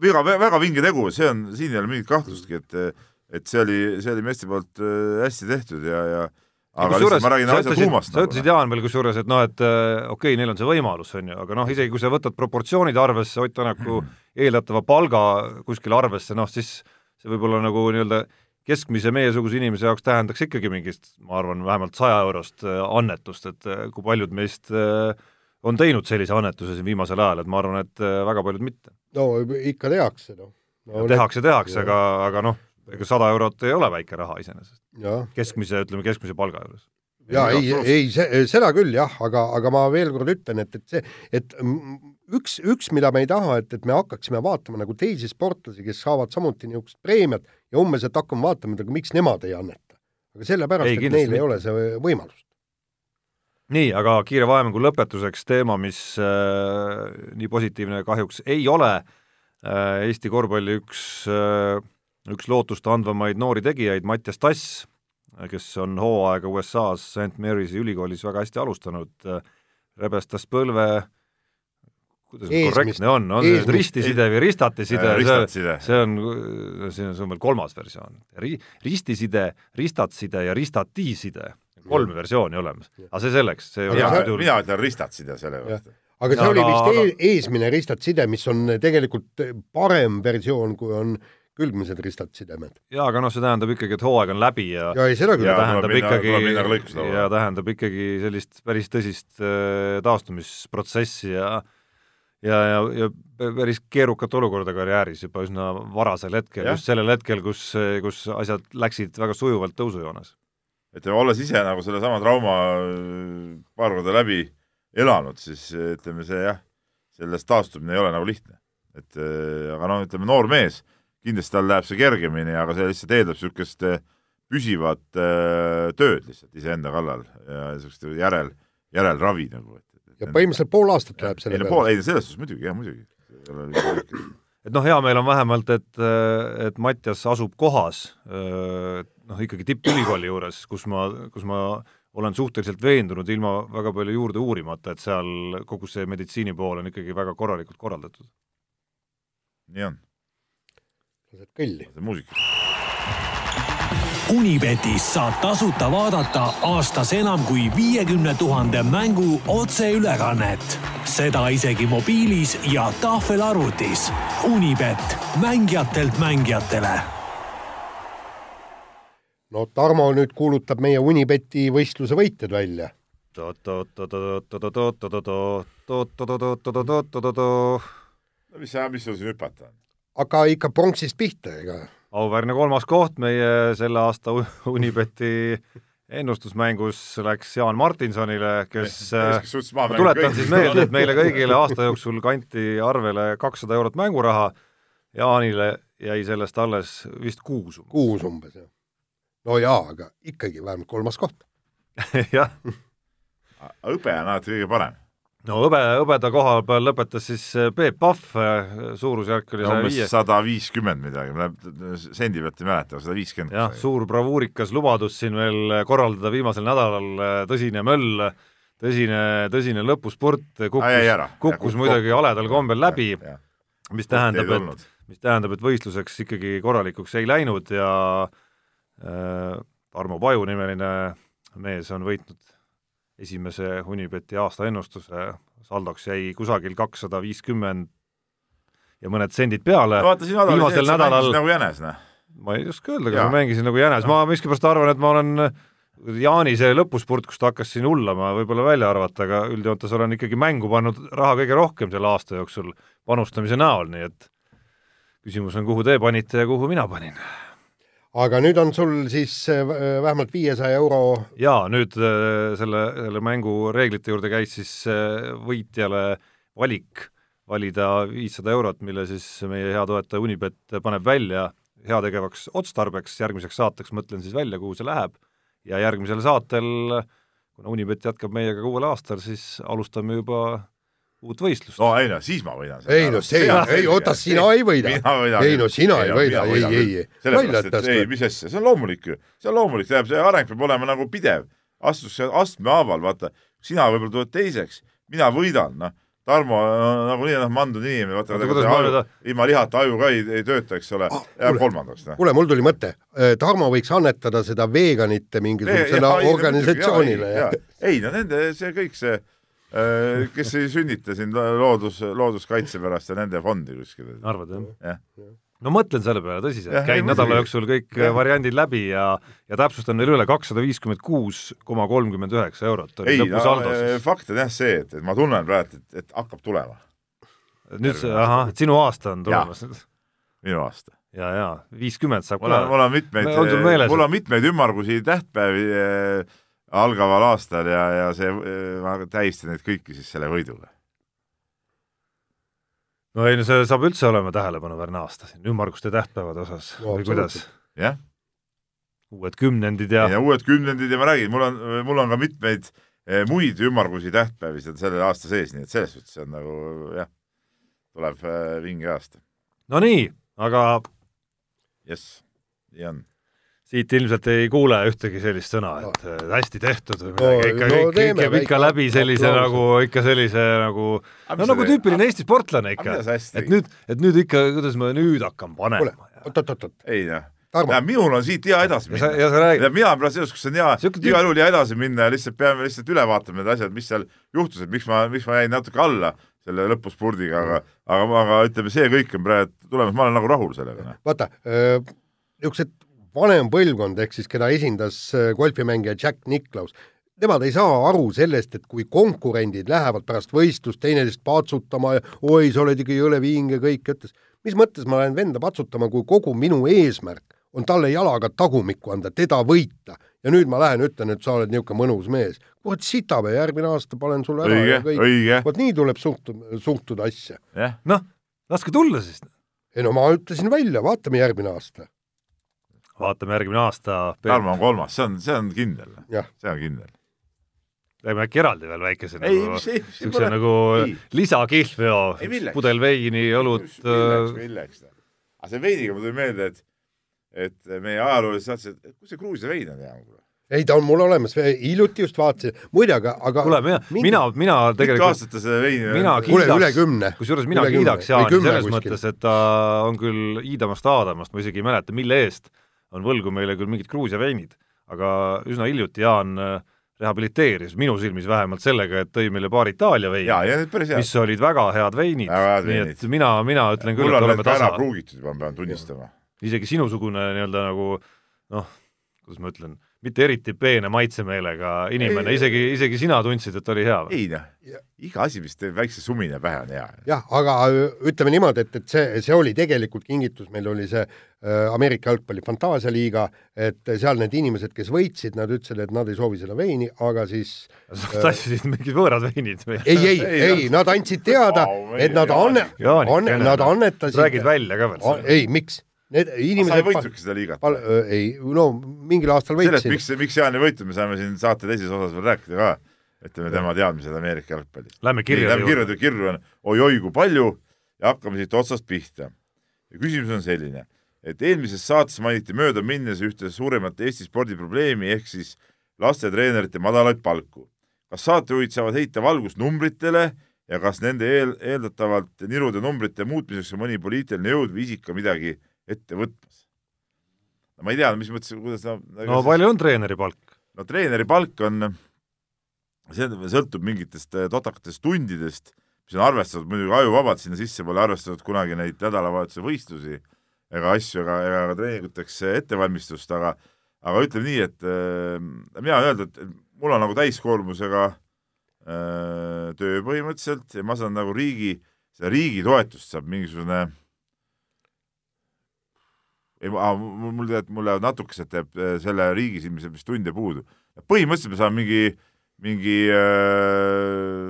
väga, väga vinge tegu, see on, siin ei ole mingit kahtlustki, et et see oli, see oli meeste poolt äh, hästi tehtud ja, ja aga lihtsalt ma räägin asja tuumast. sa ütlesid, Jaan, veel kusjuures, et noh, et äh, okei okay,, neil on see võimalus, on ju, aga noh, isegi kui sa võtad proportsioonid arvesse, Ott Tänaku eeldatava palga kuskile arvesse, noh siis see võib-olla nagu nii-öelda keskmise meiesuguse inimese jaoks tähendaks ikkagi mingist, ma arvan, vähemalt saja eurost äh, annetust, et äh, kui paljud meist on teinud sellise annetuse siin viimasel ajal, et ma arvan, et väga paljud mitte. no ikka tehakse, noh no, no. tehakse, tehakse, aga, aga noh, ega sada eurot ei ole väike raha iseenesest. keskmise, ütleme keskmise palga juures. Ja ei, ei, seda küll jah, aga, aga ma veel kord ütlen, et, et see, et üks, üks, mida me ei taha, et, et me hakkaksime vaatama nagu teisi sportlasi, kes saavad samuti niisugust preemiat ja umbes, et hakkame vaatama, et aga miks nemad ei anneta. aga sellepärast, et neil ei ole see võimalust. nii, aga kiire vahemängu lõpetuseks teema, mis äh, nii positiivne kahjuks ei ole äh,, Eesti korvpalli üks äh, üks lootust andvamaid noori tegijaid, Mattias Tass, kes on hooaega USA-s St Mary'si ülikoolis väga hästi alustanud, rebestas põlve kuidas see korrektne on, on see nüüd ristiside või ristatiside, see, see on, see on, see on veel kolmas versioon. Ri-, ristiside, ristatside ja ristatiside, kolm versiooni olemas. aga see selleks, see ei ole mina ütlen ristatside selle kohta aga see ja, oli vist aga... E-, eesmine ristatside, mis on tegelikult parem versioon, kui on külgmised ristad sidemed. jaa, aga noh, see tähendab ikkagi, et hooaeg on läbi ja ja ei, seda küll. tähendab minna, ikkagi, ja tähendab ikkagi sellist päris tõsist äh, taastumisprotsessi ja ja, ja, ja päris keerukat olukorda karjääris juba üsna varasel hetkel, just sellel hetkel, kus, kus asjad läksid väga sujuvalt tõusujoones. ütleme, olles ise nagu sellesama trauma äh, paar korda läbi elanud, siis ütleme, see jah, sellest taastumine ei ole nagu lihtne. et äh, aga noh, ütleme noor mees kindlasti tal läheb see kergemini, aga see lihtsalt eeldab niisugust eh, püsivat äh, tööd lihtsalt iseenda kallal ja niisugust järel, järelravi nagu. ja põhimõtteliselt pool aastat läheb selle peale? ei, selles suhtes muidugi, jah, muidugi. et noh, hea meel on vähemalt, et, et Mattias asub kohas noh, ikkagi tippülikooli juures, kus ma, kus ma olen suhteliselt veendunud, ilma väga palju juurde uurimata, et seal kogu see meditsiini pool on ikkagi väga korralikult korraldatud. nii on lased kõlli. muusika. Unibetis saab tasuta vaadata aastas enam kui viiekümne tuhande mängu otseülekannet. seda isegi mobiilis ja tahvelarvutis. Unibet, mängijatelt mängijatele. no Tarmo nüüd kuulutab meie Unibeti võistluse võitjad välja no mis sa, mis sul siin hüpata on? Aga ikka pronksist pihta, ega. auväärne kolmas koht meie selle aasta Unibeti ennustusmängus läks Jaan Martinsonile, kes, ma tuletan siis meelde, et meile kõigile aasta jooksul kanti arvele kakssada eurot mänguraha, Jaanile jäi sellest alles vist kuus. kuus umbes, jah. no jaa, aga ikkagi vähemalt kolmas koht jah. hõbe on alati kõige parem no hõbe, hõbeda koha peal lõpetas siis äh, Peep Pahv, äh, suurusjärk oli umbes sada viiskümmend midagi, ma sendi pealt ei mäleta, sada viiskümmend. jah, suur bravuurikas lubadus siin veel korraldada viimasel nädalal, äh, tõsine möll, tõsine, tõsine lõpuspurt, kukkus, kukkus muidugi haledal kombel läbi, mis tähendab, et, mis tähendab, et võistluseks ikkagi korralikuks ei läinud ja äh, Tarmo Paju nimeline mees on võitnud esimese Unibeti aastaennustuse, saldoks jäi kusagil kakssada viiskümmend ja mõned sendid peale. no vaata, sinu nädal oli see, et sa nädal... mängisid nagu jänes, noh. ma ei oska öelda, kas ma mängisin nagu jänes, ma miskipärast arvan, et ma olen Jaani see lõpuspurt, kus ta hakkas siin hullama, võib-olla välja arvata, aga üldjoontes olen ikkagi mängu pannud raha kõige rohkem selle aasta jooksul panustamise näol, nii et küsimus on, kuhu te panite ja kuhu mina panin aga nüüd on sul siis äh, vähemalt viiesaja euro jaa, nüüd äh, selle, selle mängu reeglite juurde käis siis äh, võitjale valik valida viissada eurot, mille siis meie hea toetaja Unibet paneb välja heategevaks otstarbeks, järgmiseks saateks mõtlen siis välja, kuhu see läheb, ja järgmisel saatel, kuna Unibet jätkab meiega ka uuel aastal, siis alustame juba uut võistlust. no ei no siis ma võidan. ei no see, ei oota, sina ei võida. ei no sina ei võida, ei, ei, ei. sellepärast, et ei, mis asja, see on loomulik ju, see on loomulik, tähendab, see areng peab olema nagu pidev, astus astme haaval, vaata, sina võib-olla tuled teiseks, mina võidan, noh Tarmo nagunii noh, mandunud inimene, vaata, vaata, ilma lihata aju ka ei, ei tööta, eks ole ah,, jääb kolmandaks. Noh. kuule, mul tuli mõte, äh, Tarmo võiks annetada seda veganite mingisugusele organisatsioonile. ei no nende, see kõik see kes ei sünnita siin loodus, looduskaitse pärast ja nende fondi kuskile. arvad jah ja.? no mõtlen selle peale tõsiselt, käin nädala jooksul kõik ja. variandid läbi ja, ja täpsustan veel üle, kakssada viiskümmend kuus koma kolmkümmend üheksa eurot oli lõpusaldo no,. Äh, fakt on jah see, et, et ma tunnen praegu, et, et hakkab tulema. nüüd see, ahah, et sinu aasta on tulemas nüüd? minu aasta. ja, ja viiskümmend saab mul on, mul on mitmeid, mul on mitmeid ümmargusi tähtpäevi äh, algaval aastal ja, ja see, ma tähistan neid kõiki siis selle võiduga. no ei no see saab üldse olema tähelepanuväärne aasta siin ümmarguste tähtpäevade osas no, või kuidas? jah. uued kümnendid ja, ja uued kümnendid ja ma räägin, mul on, mul on ka mitmeid eh, muid ümmargusi tähtpäevi selle aasta sees, nii et selles suhtes on nagu jah, tuleb eh, vinge aasta. Nonii, aga jess, nii on siit ilmselt ei kuule ühtegi sellist sõna, et no. hästi tehtud või midagi, ikka no, kõik, kõik jääb ikka läbi sellise no, nagu, ikka sellise nagu, no nagu tüüpiline Eesti sportlane ikka. et nüüd, et nüüd ikka, kuidas ma nüüd hakkan panema. oot-oot-oot. ei noh ja minul on siit hea edasi minna. ja sa räägid. mina praegu selles suhtes on hea igal juhul hea edasi minna ja lihtsalt peame lihtsalt üle vaatama need asjad, mis seal juhtus, et miks ma, miks ma jäin natuke alla selle lõpuspurdiga, aga, aga, aga ütleme, see kõik on praegu tulemas, ma olen nagu rahul sellega. vaata, niisugused vanem põlvkond, ehk siis keda esindas äh, golfimängija Jack Nicklaus, nemad ei saa aru sellest, et kui konkurendid lähevad pärast võistlust teineteist patsutama ja oi, sa oled ikka jõle vinge, kõik ütles, mis mõttes ma lähen venda patsutama, kui kogu minu eesmärk on talle jalaga tagumikku anda, teda võita. ja nüüd ma lähen ütlen, et sa oled niisugune mõnus mees. kurat, sitabe, järgmine aasta panen sulle ära õige, ja kõik. vot nii tuleb suhtuda, suhtuda asja. noh, laske tulla siis. ei no ma ütlesin välja, vaatame järgmine aasta vaatame järgmine aasta. Tarmo on kolmas, see on, see on kindel. see on kindel. teeme äkki eraldi veel väikese ei, nagu, niisuguse nagu lisakihlveo, pudel veini, õlut. milleks, milleks? aga see veiniga mul tuli meelde, et, et meie ajaloolises saates, et kus see Gruusia vein on hea kuule ei, ta on mul olemas, hiljuti just vaatasin, muide, aga, aga kuule, mina, mina, mina tegelikult mitu aastat ta seda veini mina kiidaks, kusjuures mina üle kiidaks Jaani selles kuskil. mõttes, et ta on küll Iidamast Aadamast, ma isegi ei mäleta, mille eest, on võlgu meile küll mingid Gruusia veinid, aga üsna hiljuti Jaan äh, rehabiliteeris, minu silmis vähemalt sellega, et tõi meile paar Itaalia veini, mis olid väga head veinid, nii et mina, mina ütlen küll, et oleme tasa. ära pruugitud juba, ma pean tunnistama. isegi sinusugune nii-öelda nagu noh, kuidas ma ütlen mitte eriti peene maitsemeelega inimene, isegi, isegi sina tundsid, et oli hea või? ei noh, iga asi, mis teeb väikse sumine pähe, on hea. jah, aga ütleme niimoodi, et, et see, see oli tegelikult kingitus, meil oli see äh, Ameerika jalgpalli fantaasialiiga, et seal need inimesed, kes võitsid, nad ütlesid, et nad ei soovi seda veini, aga siis sa äh, tassisid mingid võõrad veinid või? ei, ei, ei, nad andsid teada, et nad anne-, anne-, nad annetasid räägid välja ka veel? ei, miks? Need inimesed sa ei võitnudki seda liigat? ei, no mingil aastal võitsin. sellest, miks, miks Jaan ei võitnud, me saame siin saate teises osas veel rääkida ka, ütleme tema teadmised Ameerika jalgpallist. Lähme kirjade juurde. kirjade, kirju on oi-oi kui palju ja hakkame siit otsast pihta. ja küsimus on selline, et eelmises saates mainiti möödaminnes ühte suurimat Eesti spordiprobleemi ehk siis lastetreenerite madalaid palku. kas saatejuhid saavad heita valgust numbritele ja kas nende eel, eeldatavalt nirude numbrite muutmiseks on mõni poliitiline jõud või isik ka midagi ette võtmas. no ma ei tea, mis mõttes, kuidas no no palju on treeneri palk? no treeneri palk on, see sõltub mingitest eh, totakatest tundidest, mis on arvestatud muidugi ajuvabalt, sinna sisse pole arvestatud kunagi neid nädalavahetuse võistlusi ega asju ega, ega ka treeninguteks ettevalmistust, aga aga ütleme nii, et äh, mina võin öelda, et mul on nagu täiskoormusega äh, töö põhimõtteliselt ja ma saan nagu riigi, seda riigi toetust saab mingisugune äh, ei, mul tead, mul lähevad natukesed jääb äh, selle riigi silmis vist tunde puudu. põhimõtteliselt me saame mingi, mingi äh,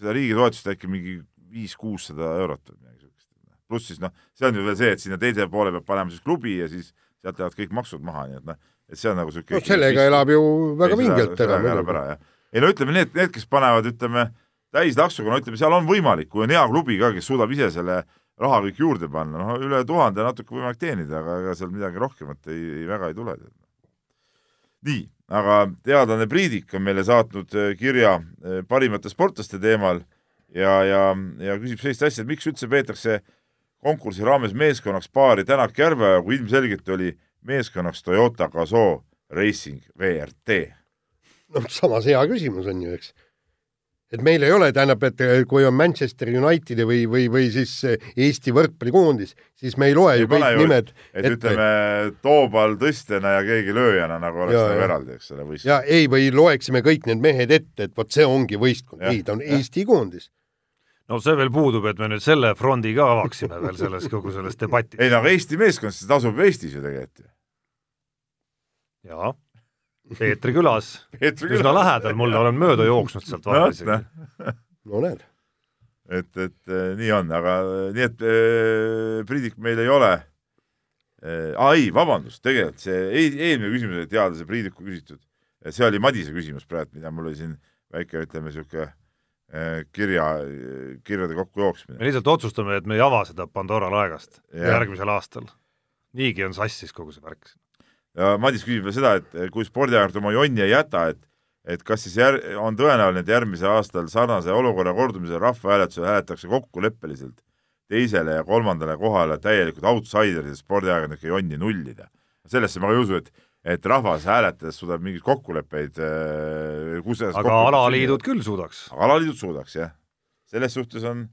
seda riigi toetust äkki mingi viis-kuussada eurot või midagi siukest. pluss siis noh, see on ju veel see, et sinna teise poole peab panema siis klubi ja siis sealt lähevad kõik maksud maha, nii et noh, et see on nagu siuke no sellega elab ju väga vingelt ära. ei no ütleme need, need, kes panevad, ütleme, täistaksuga, no ütleme, seal on võimalik, kui on hea klubi ka, kes suudab ise selle äh, raha kõik juurde panna, noh üle tuhande natuke võimalik teenida, aga ega seal midagi rohkemat ei, ei väga ei tule. nii, aga teadlane Priidik on meile saatnud äh, kirja äh, parimate sportlaste teemal ja, ja, ja küsib sellist asja, et miks üldse peetakse konkursi raames meeskonnaks paari Tänak Järveoja, kui ilmselgelt oli meeskonnaks Toyota Gazoo Racing VRT? noh, samas hea küsimus on ju, eks et meil ei ole, tähendab, et eh, kui on Manchester Unitedi või, või, või siis eh, Eesti võrkpallikoondis, siis me ei loe ei ju kõik nimed et ette. ütleme, Toobal tõstjana ja keegi lööjana nagu oleks nagu eraldi, eks ole, võistkond. ja ei, või loeksime kõik need mehed ette, et vot see ongi võistkond, ei, ta on ja. Eesti koondis no see veel puudub, et me nüüd selle frondi ka avaksime veel selles kogu selles debatis. ei no aga Eesti meeskond, see tasub Eestis ju tegelikult ju. jaa Peetri külas üsna lähedal mulle, olen mööda jooksnud sealt vahel isegi. no näed. et, et eh, nii on, aga nii et eh, Priidik meil ei ole äh,. aa ei, vabandust, tegelikult see eelmine küsimus oli teadlase Priidiku küsitud. see oli Madise küsimus praegu, mida mul oli siin väike, ütleme niisugune kirja, kirjade kokkujooksmine. me lihtsalt otsustame, et me ei ava seda Pandora laegast ja. järgmisel aastal. niigi on sassis kogu see värk. Ja Madis küsib veel seda, et kui spordiajakord oma jonni ei jäta, et et kas siis jär-, on tõenäoline, et järgmisel aastal sarnase olukorra kordumisel rahvahääletusel hääletatakse kokkuleppeliselt teisele ja kolmandale kohale täielikult outsiderid spordiajakirjanike jonni nullida. sellesse ma ka ei usu, et et rahvas hääletades suudab mingeid kokkuleppeid äh, kus aga alaliidud küll suudaks. alaliidud suudaks, jah. selles suhtes on,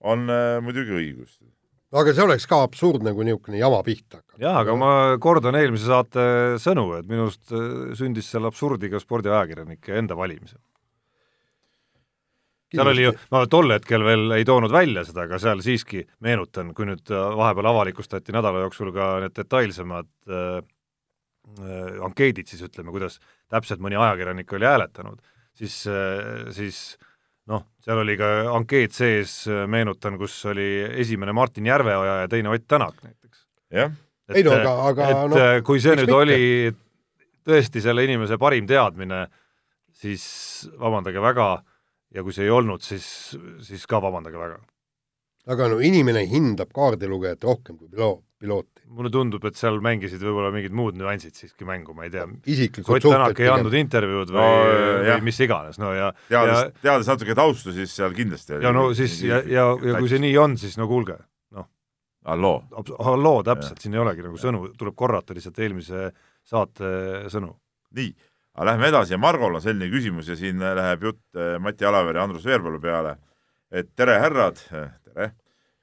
on äh, muidugi õigus. Aga see oleks ka absurdne, kui niisugune jama pihta hakkab. jah, aga ma kordan eelmise saate sõnu, et minu arust äh, sündis seal absurdi ka spordiajakirjanike enda valimisel seal oli ju, ma tol hetkel veel ei toonud välja seda, aga seal siiski meenutan, kui nüüd vahepeal avalikustati nädala jooksul ka need detailsemad äh, Äh, ankeedid siis ütleme, kuidas täpselt mõni ajakirjanik oli hääletanud, siis, äh, siis noh, seal oli ka ankeet sees, meenutan, kus oli esimene Martin Järveoja ja teine Ott Tänak näiteks. jah. ei no aga, aga et no, kui see nüüd mitte? oli tõesti selle inimese parim teadmine, siis vabandage väga, ja kui see ei olnud, siis, siis ka vabandage väga. Aga no inimene hindab kaardilugejat rohkem kui piloot pilooti. mulle tundub, et seal mängisid võib-olla mingid muud nüansid siiski mängu, ma ei tea. isiklikud suhted. Ott Tänak ei andnud intervjuud või no,, või mis iganes, no ja teades, teades natuke taustu, siis seal kindlasti ja no siis ja, ja, ja kui see nii on, siis no kuulge, noh. halloo. halloo, täpselt, siin ei olegi nagu sõnu, tuleb korrata lihtsalt eelmise saate sõnu. nii, aga lähme edasi ja Margol on selline küsimus ja siin läheb jutt eh, Mati Alavere ja Andrus Veerpalu peale, et tere, härrad, tere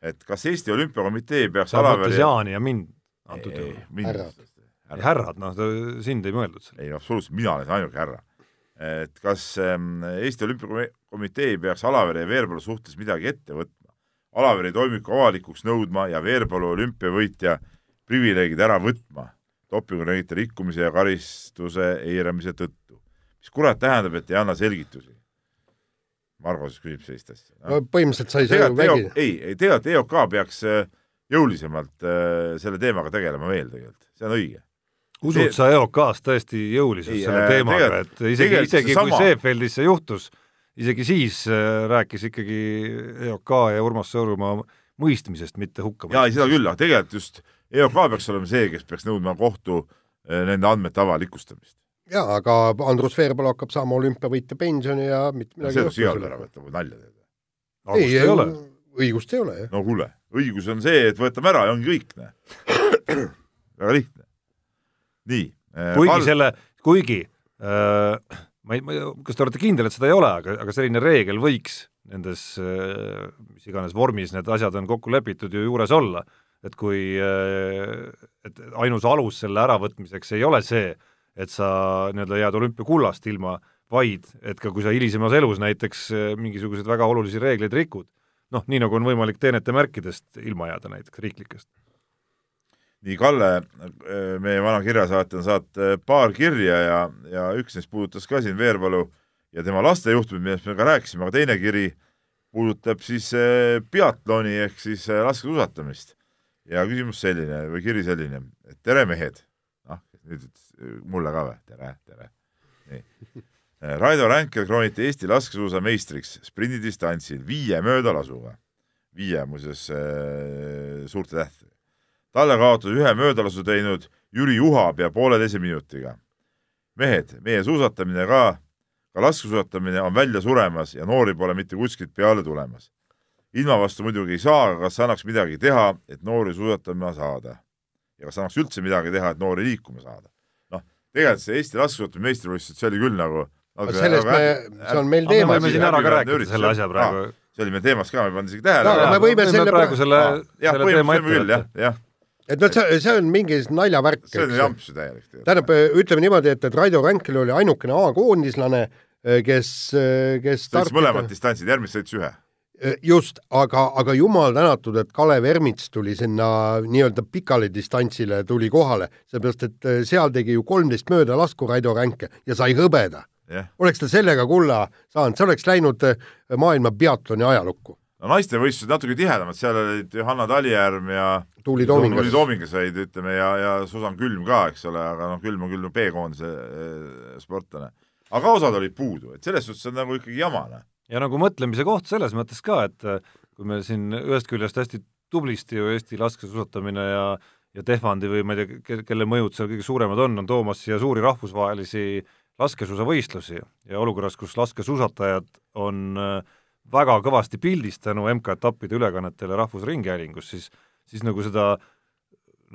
et kas Eesti Olümpiakomitee peaks mõttes Jaani ja mind antud juhul? härrad. härrad, noh, sind ei mõeldud seal. ei, absoluutselt, mina olen ainuke härra. et kas ähm, Eesti Olümpiakomitee peaks Alavere ja Veerpalu suhtes midagi ette võtma, Alaveri toimiku avalikuks nõudma ja Veerpalu olümpiavõitja privileegid ära võtma dopingureeglite rikkumise ja karistuse eiramise tõttu. mis kurat tähendab, et ei anna selgitusi? Margo siis küsib sellist asja no.. no põhimõtteliselt sai see ju vägi. ei, ei tegelikult EOK peaks äh, jõulisemalt äh, selle teemaga tegelema veel tegelikult, see on õige. usud Te... sa EOK-s tõesti jõuliselt ei, selle äh, teemaga, et isegi, isegi sama... kui Seefeldis see juhtus, isegi siis rääkis ikkagi EOK ja Urmas Sõõrumaa mõistmisest, mitte hukkamõistmisest. jaa, ei seda küll, aga tegelikult just EOK peaks olema see, kes peaks nõudma kohtu nende andmete avalikustamist jaa, aga Andrus Veerpalu hakkab saama olümpiavõitja pensioni ja mitte midagi see on ära võtta või nalja teed? ei, ei ole. õigust ei ole, jah. no kuule, õigus on see, et võtame ära ja ongi kõik, näe. väga lihtne. nii äh,. kuigi Kal... selle, kuigi äh, ma ei, ma ei, kas te olete kindel, et seda ei ole, aga, aga selline reegel võiks nendes äh, mis iganes vormis need asjad on kokku lepitud ju juures olla, et kui äh, et ainus alus selle äravõtmiseks ei ole see, et sa nii-öelda jääd olümpiakullast ilma, vaid et ka kui sa hilisemas elus näiteks eh, mingisuguseid väga olulisi reegleid rikud, noh, nii nagu on võimalik teenete märkidest ilma jääda näiteks, riiklikest. nii, Kalle, eh, meie vana kirjasaatja on saatnud eh, paar kirja ja, ja üks neist puudutas ka siin Veerpalu ja tema laste juhtumit, millest me ka rääkisime, aga teine kiri puudutab siis biatloni ehk siis laskesuusatamist. ja küsimus selline või kiri selline, et tere mehed, nüüd mulle ka või? tere, tere. nii. Raido Ränkel krooniti Eesti laskesuusameistriks sprindidistantsil viie möödalasuga. viie muuseas äh, suurte tähtedega. talle kaotas ühe möödalasu teinud Jüri Juha pea pooleteise minutiga. mehed, meie suusatamine ka, ka laskesuusatamine on välja suremas ja noori pole mitte kuskilt peale tulemas. ilma vastu muidugi ei saa, aga kas annaks midagi teha, et noori suusatama saada? Ja kas annaks üldse midagi teha, et noori liikuma saada? tegelikult see Eesti laskesuusatamise meistrivõistlused, see oli küll nagu aga sellest me, see on meil teemas. me võime siin ära ka rääkida selle asja praegu. see oli meil teemas ka, ma ei pannud isegi tähele. aga me võime selle praegu selle, selle teema ette võtta. jah, et noh, see, see on mingi naljavärk. see on jamps ju täielik. tähendab, ütleme niimoodi, et, et Raido Ränkel oli ainukene A-koondislane, kes, kes sõitis mõlemad distantsid, järgmist sõitis ühe just, aga, aga jumal tänatud, et Kalev Ermits tuli sinna nii-öelda pikale distantsile, tuli kohale, seepärast et äh, seal tegi ju kolmteist möödalasku Raido Ränke ja sai hõbeda yeah.. oleks ta sellega kulla saanud, see oleks läinud äh, maailma biatloni ajalukku. no naistevõistlused natuke tihedamad, seal olid Johanna Talijärv ja Tuuli Toomingas, Tuuli Toomingas olid, ütleme, ja, ja Susan Külm ka, eks ole, aga noh, Külm on küll B-koondise sportlane. aga osad olid puudu, et selles suhtes on nagu ikkagi jama, noh. Ja nagu mõtlemise koht selles mõttes ka, et eh, kui me siin ühest küljest hästi tublisti ju Eesti laskesuusatamine ja ja Tehvandi või ma ei tea, kelle mõjud seal kõige suuremad on, on toomas siia suuri rahvusvahelisi laskesuusavõistlusi. Ja olukorras, kus laskesuusatajad on äh, väga kõvasti pildis tänu MK-etappide ülekannetele Rahvusringhäälingus, siis, siis nagu seda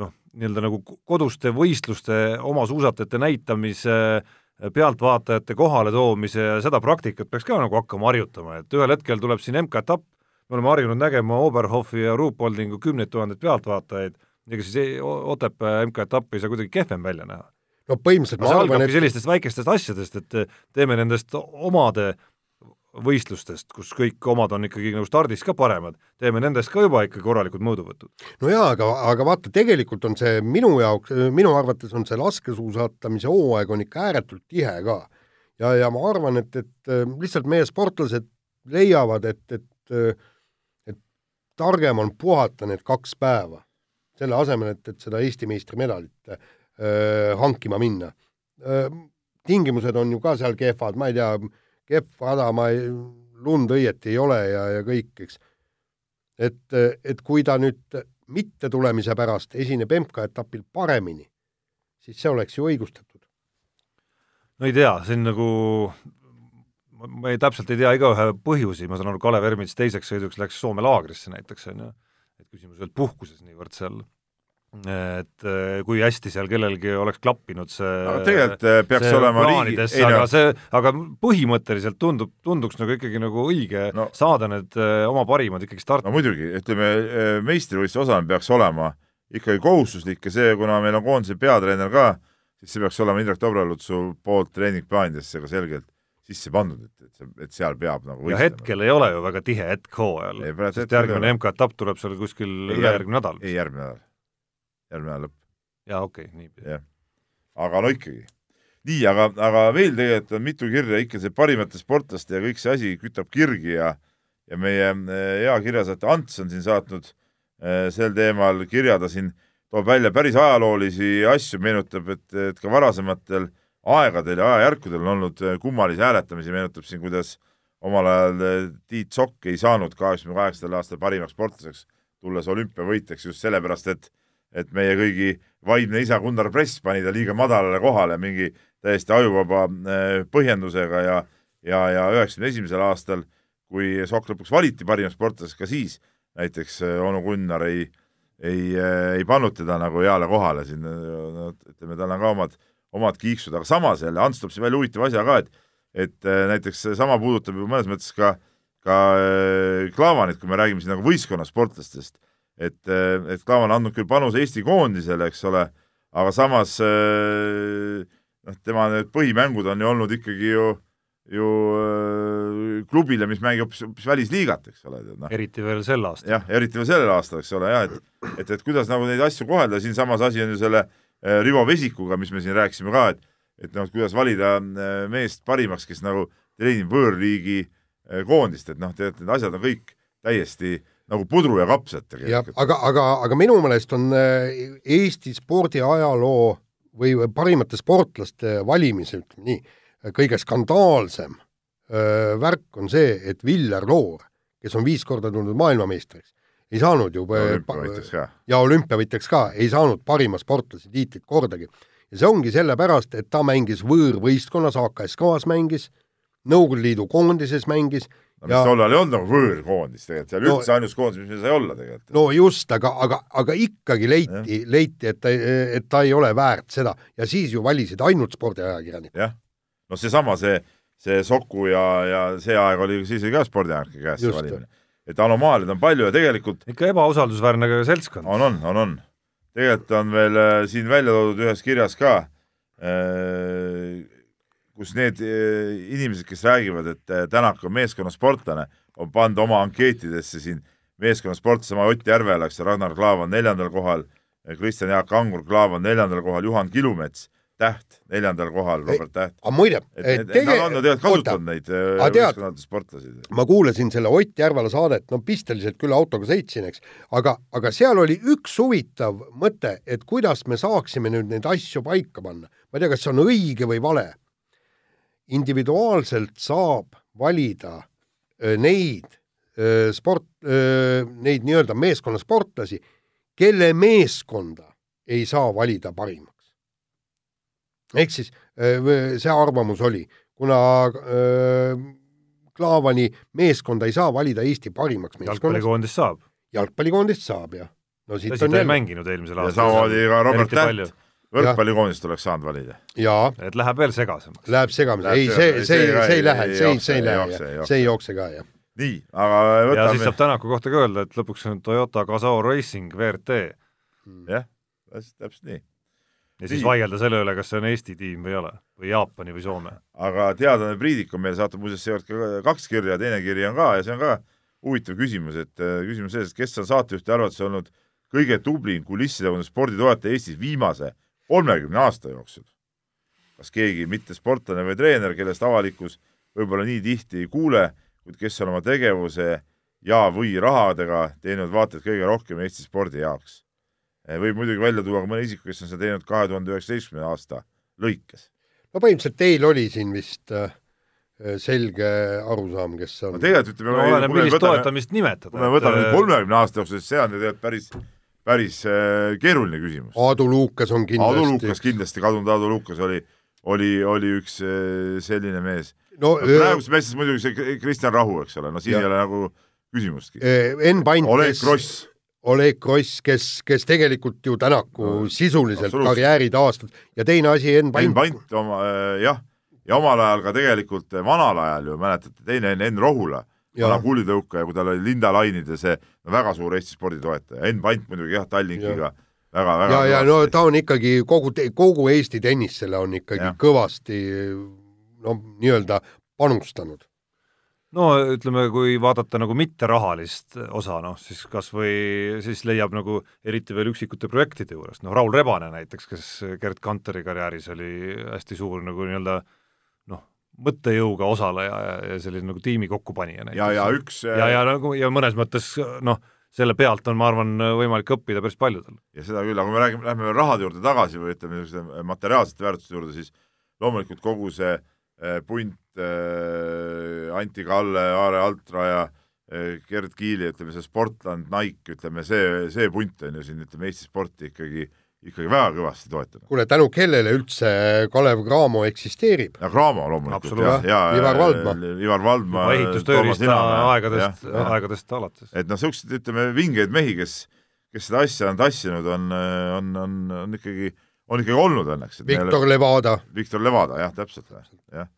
noh, nii-öelda nagu koduste võistluste oma suusatajate näitamise pealtvaatajate kohaletoomise ja seda praktikat peaks ka nagu hakkama harjutama, et ühel hetkel tuleb siin MK-etapp, me oleme harjunud nägema Oberhofi ja Ruupoldingu kümneid tuhandeid pealtvaatajaid, ega siis Otepää MK-etappi ei saa kuidagi kehvem välja näha. no põhimõtteliselt ma arvan, et sellistest väikestest asjadest, et teeme nendest omade võistlustest, kus kõik omad on ikkagi nagu stardis ka paremad, teeme nendest ka juba ikka korralikud mõõduvõtud. no jaa, aga, aga vaata, tegelikult on see minu jaoks, minu arvates on see laskesuusatamise hooaeg on ikka ääretult tihe ka. ja, ja ma arvan, et, et äh, lihtsalt meie sportlased leiavad, et, et äh, et targem on puhata need kaks päeva, selle asemel, et, et seda Eesti meistrimedalit äh, hankima minna äh,. tingimused on ju ka seal kehvad, ma ei tea, kehv rada, ma ei, lund õieti ei ole ja, ja kõik, eks. et, et kui ta nüüd mittetulemise pärast esineb MK-etapil paremini, siis see oleks ju õigustatud. no ei tea, see on nagu, ma ei, täpselt ei tea igaühe põhjusi, ma saan aru, Kalev Ermits teiseks sõiduks läks Soome laagrisse näiteks, on ju, et küsimus ei olnud puhkuses niivõrd seal et äh, kui hästi seal kellelgi oleks klappinud see aga tegelikult äh, peaks olema riigi, aga no. see, aga põhimõtteliselt tundub, tunduks nagu ikkagi nagu õige no. saada need äh, oma parimad ikkagi starti. no muidugi, ütleme meistrivõistluse osalemine peaks olema ikkagi kohustuslik ja see, kuna meil on koondise peatreener ka, siis see peaks olema Indrek Dobralutsu poolt treeningplaanidesse ka selgelt sisse pandud, et, et see, seal peab nagu võistlema. hetkel ei ole ju väga tihe hetk hooajal, sest järgmine MK-etapp tuleb seal kuskil ülejärgmine nädal. ei, järgmine nädal järgmine nädal lõpp. jaa, okei okay,, nii. jah, aga no ikkagi. nii, aga, aga veel tegelikult on mitu kirja ikka see parimate sportlaste ja kõik see asi kütab kirgi ja ja meie eh, hea kirjasaate Ants on siin saatnud äh, sel teemal kirja, ta siin toob välja päris ajaloolisi asju, meenutab, et, et ka varasematel aegadel ja ajajärkudel on olnud eh, kummalisi hääletamisi, meenutab siin, kuidas omal ajal Tiit Sokk ei saanud kaheksakümne kaheksandal aastal parimaks sportlaseks, tulles olümpiavõitjaks just sellepärast, et et meie kõigi vaimne isa Gunnar Press pani ta liiga madalale kohale mingi täiesti ajuvaba äh, põhjendusega ja ja, ja üheksakümne esimesel aastal, kui Sokk lõpuks valiti parimaks sportlaseks, ka siis näiteks äh, onu Gunnar ei, ei, äh, ei pannud teda nagu heale kohale siin, no ütleme, tal on ka omad, omad kiiksud, aga samas jälle Ants toob siin välja huvitava asja ka, et et näiteks sama puudutab ju mõnes mõttes ka, ka Klaavanit, kui me räägime siin nagu võistkonnasportlastest et, et Klaavan andnud küll panuse Eesti koondisele, eks ole, aga samas noh, tema need põhimängud on ju olnud ikkagi ju, ju klubile, mis mängib hoopis, hoopis välisliigat, eks ole. No. eriti veel sel aastal. jah, eriti veel sellel aastal, eks ole, jah, et, et, et kuidas nagu neid asju kohelda, siinsamas asi on ju selle Rivo Vesikuga, mis me siin rääkisime ka, et et noh, kuidas valida meest parimaks, kes nagu treenib võõrriigi koondist, et noh, tegelikult need asjad on kõik täiesti äh, nagu pudru ja kapsad tegelikult. aga, aga, aga minu meelest on äh, Eesti spordiajaloo või parimate sportlaste valimise, ütleme nii, kõige skandaalsem öö, äh, värk on see, et Viljar Loor, kes on viis korda tulnud maailmameistriks, ei saanud ju olümpiavõitjaks ka. ja olümpiavõitjaks ka, ei saanud parima sportlase tiitlit kordagi. ja see ongi sellepärast, et ta mängis võõrvõistkonnas, AKS-kas mängis, Nõukogude Liidu koondises mängis no mis tol ajal ei olnud nagu võõrkoondis tegelikult, seal no, üldse ainus koondis, mis meil sai olla tegelikult. no just, aga, aga, aga ikkagi leiti, leiti, et ta, et ta ei ole väärt seda ja siis ju valisid ainult spordiajakirjanikud. jah, no seesama, see, see Soku ja, ja see aeg oli, siis oli ka spordiajakirjanike käes see valimine. et anomaaliaid on palju ja tegelikult ikka ebausaldusväärne ka seltskond. on, on, on, on. tegelikult on veel äh, siin välja toodud ühes kirjas ka äh, kus need eh, inimesed, kes räägivad, et eh, Tänak on meeskonnasportlane, on pannud oma ankeetidesse siin meeskonnasportlase, sama Ott Järvela, eks Ragnar Klavan neljandal kohal, Kristjan Jaak Angur, Klaavan neljandal kohal, Juhan Kilumets Täht, neljandal kohal Robert Täht. aga muide, tege... nad on tegelikult kasutanud neid võistkonnade sportlasi. ma kuulasin selle Ott Järvala saadet, no pisteliselt küll autoga sõitsin, eks, aga, aga seal oli üks huvitav mõte, et kuidas me saaksime nüüd neid asju paika panna. ma ei tea, kas see on õige või vale. Individuaalselt saab valida neid sport, neid nii-öelda meeskonnasportlasi, kelle meeskonda ei saa valida parimaks ehk siis see arvamus oli, kuna Klaavani meeskonda ei saa valida Eesti parimaks meeskonnaks. jalgpallikoondist saab. jalgpallikoondist saab, jah. no siit Tõsi, on jälle. mänginud eelmisel aastal. samamoodi ka Robert Täht, võrkpallikoondist oleks saanud valida. et läheb veel segasemaks. Läheb segasemaks, ei, see, see, see ei lähe, see, see ei lähe, see ei jookse ka, jah. nii, aga võtame ja siis saab Tänaku kohta ka öelda, et lõpuks on Toyota Gazoo Racing WRT. jah, täpselt nii ja siis vaielda selle üle, kas see on Eesti tiim või ei ole, või Jaapani või Soome. aga teadlane Priidik on meile saatnud muuseas seekord ka kaks kirja, teine kiri on ka ja see on ka huvitav küsimus, et äh, küsimus selles, et kes on saatejuhti arvates olnud kõige tublim kulissidevune sporditoetaja Eestis viimase kolmekümne aasta jooksul. kas keegi mittesportlane või treener, kellest avalikkus võib-olla nii tihti ei kuule, kuid kes on oma tegevuse ja või rahadega teinud vaata et kõige rohkem Eesti spordi jaoks Eh, võib muidugi välja tuua ka mõne isiku, kes on seda teinud kahe tuhande üheksateistkümnenda aasta lõikes. no põhimõtteliselt teil oli siin vist äh, selge arusaam, kes on no tegelikult ütleme no, oleneb, millist toetamist nimetada. kui me võtame nüüd kolmekümne aasta jooksul, siis see on ju tegelikult päris päris äh, keeruline küsimus. Aadu Luukas on kindlasti Aadu Luukas kindlasti, kadunud Aadu Luukas oli, oli, oli üks äh, selline mees no, no praeguses meestes muidugi see Kristjan Rahu, eks ole, no siin ja. ei ole nagu küsimustki. Enn Pant, Oleg Kross Oleg Kross, kes, kes tegelikult ju Tänaku no, sisuliselt karjääri taastas ja teine asi, Enn Pant. Enn Pant oma äh, jah, ja omal ajal ka tegelikult vanal ajal ju mäletate, teine Enn, Enn Rohula, vana kuulitõukaja, kui tal oli Linda Lainid ja see väga suur Eesti sporditoetaja, Enn Pant muidugi jah, Tallinkiga väga, väga ja, ja no ta on ikkagi kogu, kogu Eesti tennisele on ikkagi ja. kõvasti no nii-öelda panustanud. No ütleme, kui vaadata nagu mitterahalist osa, noh siis kas või siis leiab nagu eriti veel üksikute projektide juures, noh Raul Rebane näiteks, kes Gerd Kanteri karjääris oli hästi suur nagu nii-öelda noh, mõttejõuga osaleja ja, ja selline nagu tiimi kokkupanija näiteks. ja, ja üks ja, ja nagu ja mõnes mõttes noh, selle pealt on, ma arvan, võimalik õppida päris paljudel. ja seda küll, aga kui me räägime, lähme veel rahade juurde tagasi või ütleme, niisuguste materiaalsete väärtuste juurde, siis loomulikult kogu see eh, punt äh, Anti Kalle, Aare Altraja äh,, Gerd Kiili, ütleme see Sportland, Nike, ütleme see, see punt on ju siin, ütleme Eesti sporti ikkagi ikkagi väga kõvasti toetanud. kuule, tänu kellele üldse Kalev Cramo eksisteerib? ja Cramo loomulikult, jah, ja, ja Ivar Valdma. Ivar Valdma. ehitustööriista aegadest, aegadest alates. et noh, niisuguseid, ütleme, vingeid mehi, kes, kes seda asja on tassinud, on, on, on, on ikkagi, on ikkagi olnud õnneks. Viktor meil... Levada. Viktor Levada, jah, täpselt, jah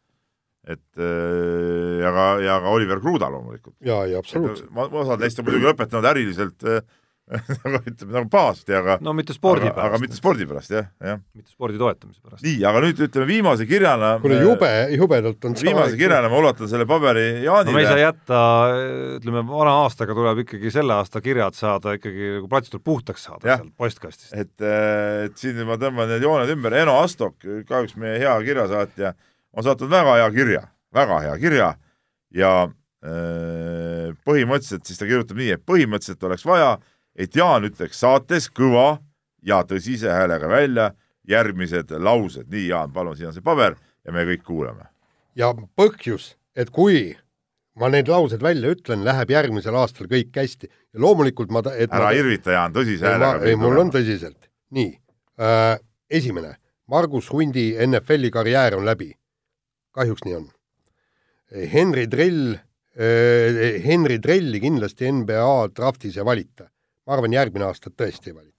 et äh, ja ka, ja ka Oliver Kruda loomulikult. jaa, jaa, absoluutselt. osad neist on muidugi lõpetanud äriliselt äh, nagu ütleme, nagu pahasti, aga no mitte spordi aga, pärast. aga mitte spordi pärast, jah, jah. mitte spordi toetamise pärast. nii, aga nüüd ütleme viimase kirjana kuule, jube, jubedalt on viimase kirjana ma ulatan selle paberi Jaanile no me ei saa jätta, ütleme, vana aastaga tuleb ikkagi selle aasta kirjad saada ikkagi nagu plats tuleb puhtaks saada sealt postkastist. et, äh, et siin ma tõmban need jooned ümber, Eno Astok, ka üks meie hea kirjasaatja on saatnud väga hea kirja, väga hea kirja ja äh, põhimõtteliselt siis ta kirjutab nii, et põhimõtteliselt oleks vaja, et Jaan ütleks saates kõva ja tõsise häälega välja järgmised laused. nii, Jaan, palun, siin on see paber ja me kõik kuulame. ja põhjus, et kui ma need laused välja ütlen, läheb järgmisel aastal kõik hästi ja loomulikult ma ära ma... irvita, Jaan, tõsise häälega. ei, mul on tõsiselt. nii äh,, esimene, Margus Hundi NFL-i karjäär on läbi kahjuks nii on. Henry Drell eh,, Henry Drelli kindlasti NBA draftis ei valita. Ma arvan, järgmine aasta tõesti ei valita.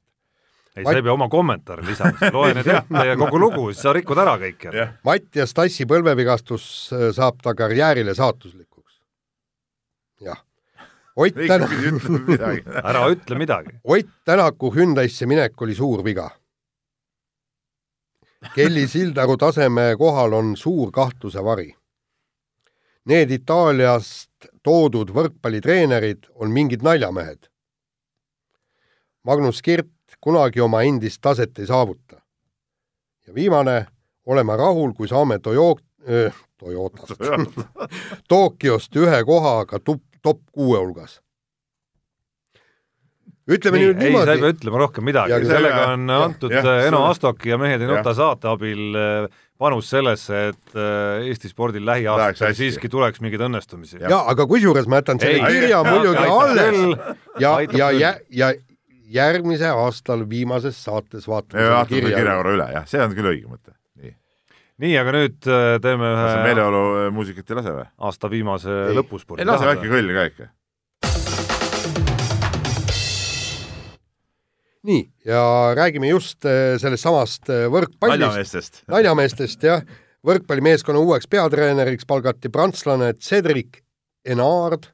ei Mat..., sa ei pea oma kommentaare lisama, loe need ette ja kogu lugu, siis sa rikud ära kõik jälle. Mattias Tassi põlvevigastus eh, saab ta karjäärile saatuslikuks. jah. Ott Tänak ära ütle midagi. Ott Tänaku Hyundai'sse minek oli suur viga Kelly Sildaru taseme kohal on suur kahtluse vari. Need Itaaliast toodud võrkpallitreenerid on mingid naljamehed. Magnus Kirt kunagi oma endist taset ei saavuta. ja viimane, oleme rahul, kui saame Toyo-, Toyotast Tokyost ühe kohaga top, top kuue hulgas. Ütleme nii, nüüd niimoodi. ei, sa ei pea ütlema rohkem midagi, sellega on ja, antud ja, Eno Astoki ja Mehed ei nuta saate abil panus sellesse, et Eesti spordil lähiaastatel siiski tuleks mingeid õnnestumisi. jaa, aga kusjuures ma jätan selle kirja muidugi alles. ja, ja, ja, ja järgmise aastal viimases saates vaatame selle kirja, kirja korra üle, jah, see on küll õige mõte. nii, nii, aga nüüd äh, teeme ühe kas meeleolumuusikat ei lase või? aasta viimase lõpuspordi. ei lase väike kõll ka ikka. nii, ja räägime just äh, sellest samast äh, võrkpallist. naljameestest. naljameestest, jah. võrkpallimeeskonna uueks peatreeneriks palgati prantslane Cedric Enard,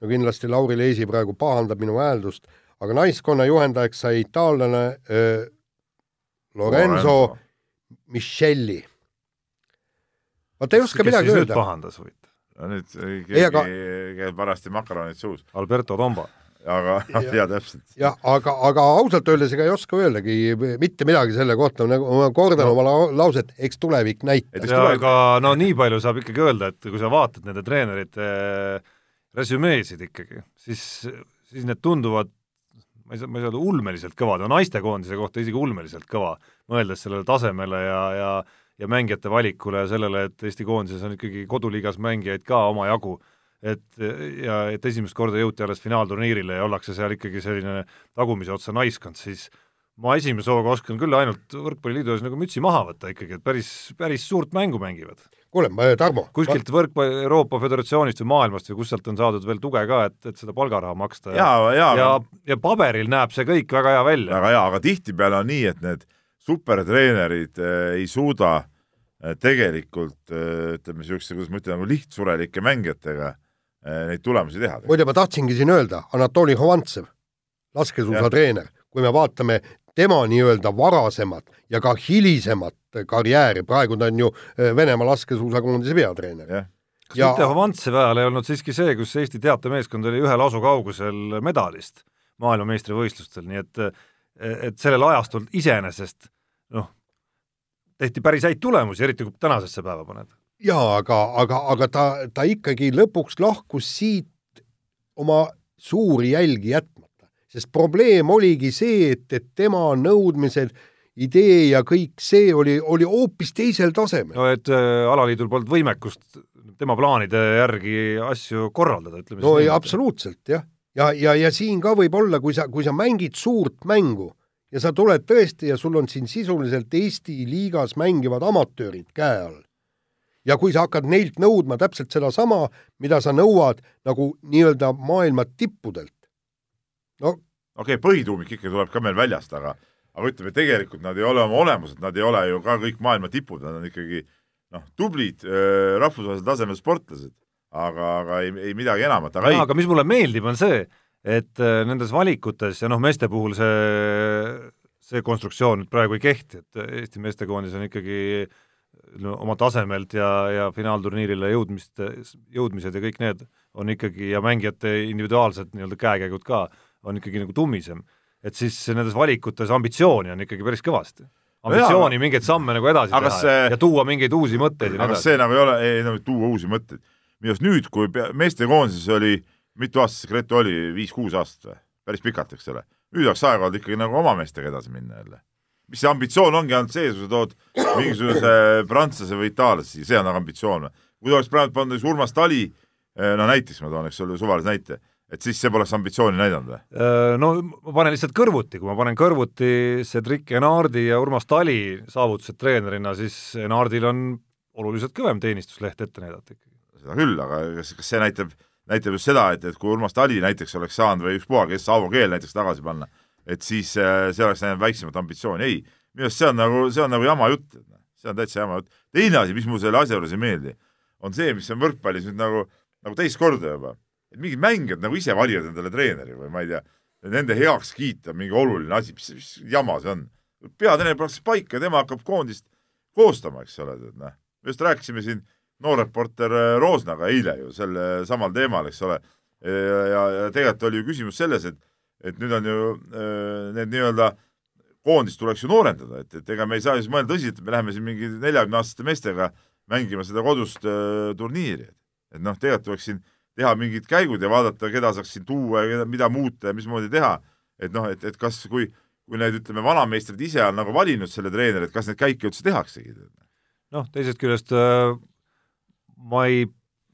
no kindlasti Lauri Leisi praegu pahandab minu hääldust aga naiskonna juhendajaks sai itaallane äh, Lorenzo, Lorenzo. Michelli. vaata ei oska midagi öelda. pahandas huvitav? nüüd keegi aga... käib parajasti makaronid suus. Alberto Tomba. aga, jaa, täpselt. jah, aga, aga ausalt öeldes ega ei oska öeldagi mitte midagi selle kohta, nagu ma kordan no. oma lauset, eks tulevik näitab. aga no nii palju saab ikkagi öelda, et kui sa vaatad nende treenerite resümeesid ikkagi, siis, siis need tunduvad ma ei saa, ma ei saa öelda ulmeliselt kõvad, no naistekoondise kohta isegi ulmeliselt kõva, mõeldes sellele tasemele ja, ja ja mängijate valikule ja sellele, et Eesti koondises on ikkagi koduliigas mängijaid ka omajagu, et ja et esimest korda jõuti alles finaalturniirile ja ollakse seal ikkagi selline tagumise otsa naiskond, siis ma esimese hooga oskan küll ainult Võrkpalliliidu ees nagu mütsi maha võtta ikkagi, et päris, päris suurt mängu mängivad kuule, Tarmo. kuskilt võrkpalli Euroopa Föderatsioonist või maailmast või kust sealt on saadud veel tuge ka, et, et seda palgaraha maksta ja, ja, ja, ja paberil näeb see kõik väga hea välja. väga hea, aga tihtipeale on nii, et need supertreenerid äh, ei suuda äh, tegelikult äh, ütleme niisuguse, kuidas ma ütlen, nagu lihtsurelike mängijatega äh, neid tulemusi teha. muide, ma tahtsingi siin öelda, Anatoli Hovantsev, laskesuusatreener, kui me vaatame tema nii-öelda varasemat ja ka hilisemat karjääri, praegu ta on ju äh, Venemaa laskesuusakoondise peatreener. Yeah.. kas ja... mitte Hovantsevi ajal ei olnud siiski see, kus Eesti teatemeeskond oli ühe lausu kaugusel medalist maailmameistrivõistlustel, nii et et sellel ajastul iseenesest noh, tehti päris häid tulemusi, eriti kui tänasesse päeva paned. jaa, aga, aga, aga ta, ta ikkagi lõpuks lahkus siit oma suuri jälgi jätmata, sest probleem oligi see, et, et tema nõudmised idee ja kõik see oli, oli hoopis teisel tasemel. no et äh, alaliidul polnud võimekust tema plaanide järgi asju korraldada, ütleme no ja absoluutselt, jah. ja, ja, ja siin ka võib olla, kui sa, kui sa mängid suurt mängu ja sa tuled tõesti ja sul on siin sisuliselt Eesti liigas mängivad amatöörid käe all. ja kui sa hakkad neilt nõudma täpselt sedasama, mida sa nõuad nagu nii-öelda maailma tippudelt, no okei okay,, põhituumik ikka tuleb ka meil väljast, aga aga ütleme, tegelikult nad ei ole oma olemuselt, nad ei ole ju ka kõik maailma tipud, nad on ikkagi noh, tublid rahvusvahelisel tasemel sportlased, aga, aga ei, ei midagi enamat, aga ei. aga mis mulle meeldib, on see, et nendes valikutes ja noh, meeste puhul see, see konstruktsioon nüüd praegu ei kehti, et Eesti meestekoondis on ikkagi no, oma tasemelt ja, ja finaalturniirile jõudmist, jõudmised ja kõik need on ikkagi ja mängijate individuaalsed nii-öelda käekäigud ka, on ikkagi nagu tummisem et siis nendes valikutes ambitsiooni on ikkagi päris kõvasti. ambitsiooni no mingeid samme nagu edasi aga teha see... ja tuua mingeid uusi mõtteid edasi. see nagu ei ole, ei no tuua uusi mõtteid. minu arust nüüd, kui meestekoondises oli, mitu aastat see Gretu oli, viis-kuus aastat või? päris pikalt, eks ole. nüüd oleks aeg olnud ikkagi nagu oma meestega edasi minna jälle. mis see ambitsioon ongi ainult see, sa tood mingisuguse prantslase või itaallase, see on nagu ambitsioon või? kui oleks praegu pannud Urmas Tali, eh, no näiteks ma toon, eks ole, suvalise näite et siis see poleks ambitsiooni näidanud või? Äh, no ma panen lihtsalt kõrvuti, kui ma panen kõrvuti Cedric Enardi ja Urmas Tali saavutused treenerina, siis Enardil on oluliselt kõvem teenistusleht ette näidata ikkagi. seda küll, aga kas, kas see näitab, näitab just seda, et, et kui Urmas Tali näiteks oleks saanud või ükspuha, kes Aavo Keel näiteks tagasi panna, et siis äh, see oleks näinud väiksemat ambitsiooni, ei, minu arust see on nagu, see on nagu jama jutt, see on täitsa jama jutt. teine asi, mis mulle selle asja juures ei meeldi, on see, mis on võrkpallis nüüd nagu, nagu teist korda juba et mingid mängijad nagu ise valivad endale treeneri või ma ei tea, nende heakskiit on mingi oluline asi, mis, mis jama see on. peatreener pannakse paika ja tema hakkab koondist koostama, eks ole, tead noh. just rääkisime siin noorreporter äh, Roosnaga eile ju selle samal teemal, eks ole. ja, ja, tegelikult oli ju küsimus selles, et, et nüüd on ju äh, need nii-öelda koondist tuleks ju noorendada, et, et ega me ei saa siis mõelda tõsiselt, et me läheme siin mingi neljakümneaastaste meestega mängima seda kodust äh, turniiri. et noh, tegelikult tuleks siin teha mingid käigud ja vaadata, keda saaks siin tuua ja mida muuta ja mismoodi teha. et noh, et, et kas, kui, kui need, ütleme, vanameistrid ise on nagu valinud selle treeneri, et kas neid käike üldse tehaksegi? noh, teisest küljest äh, ma ei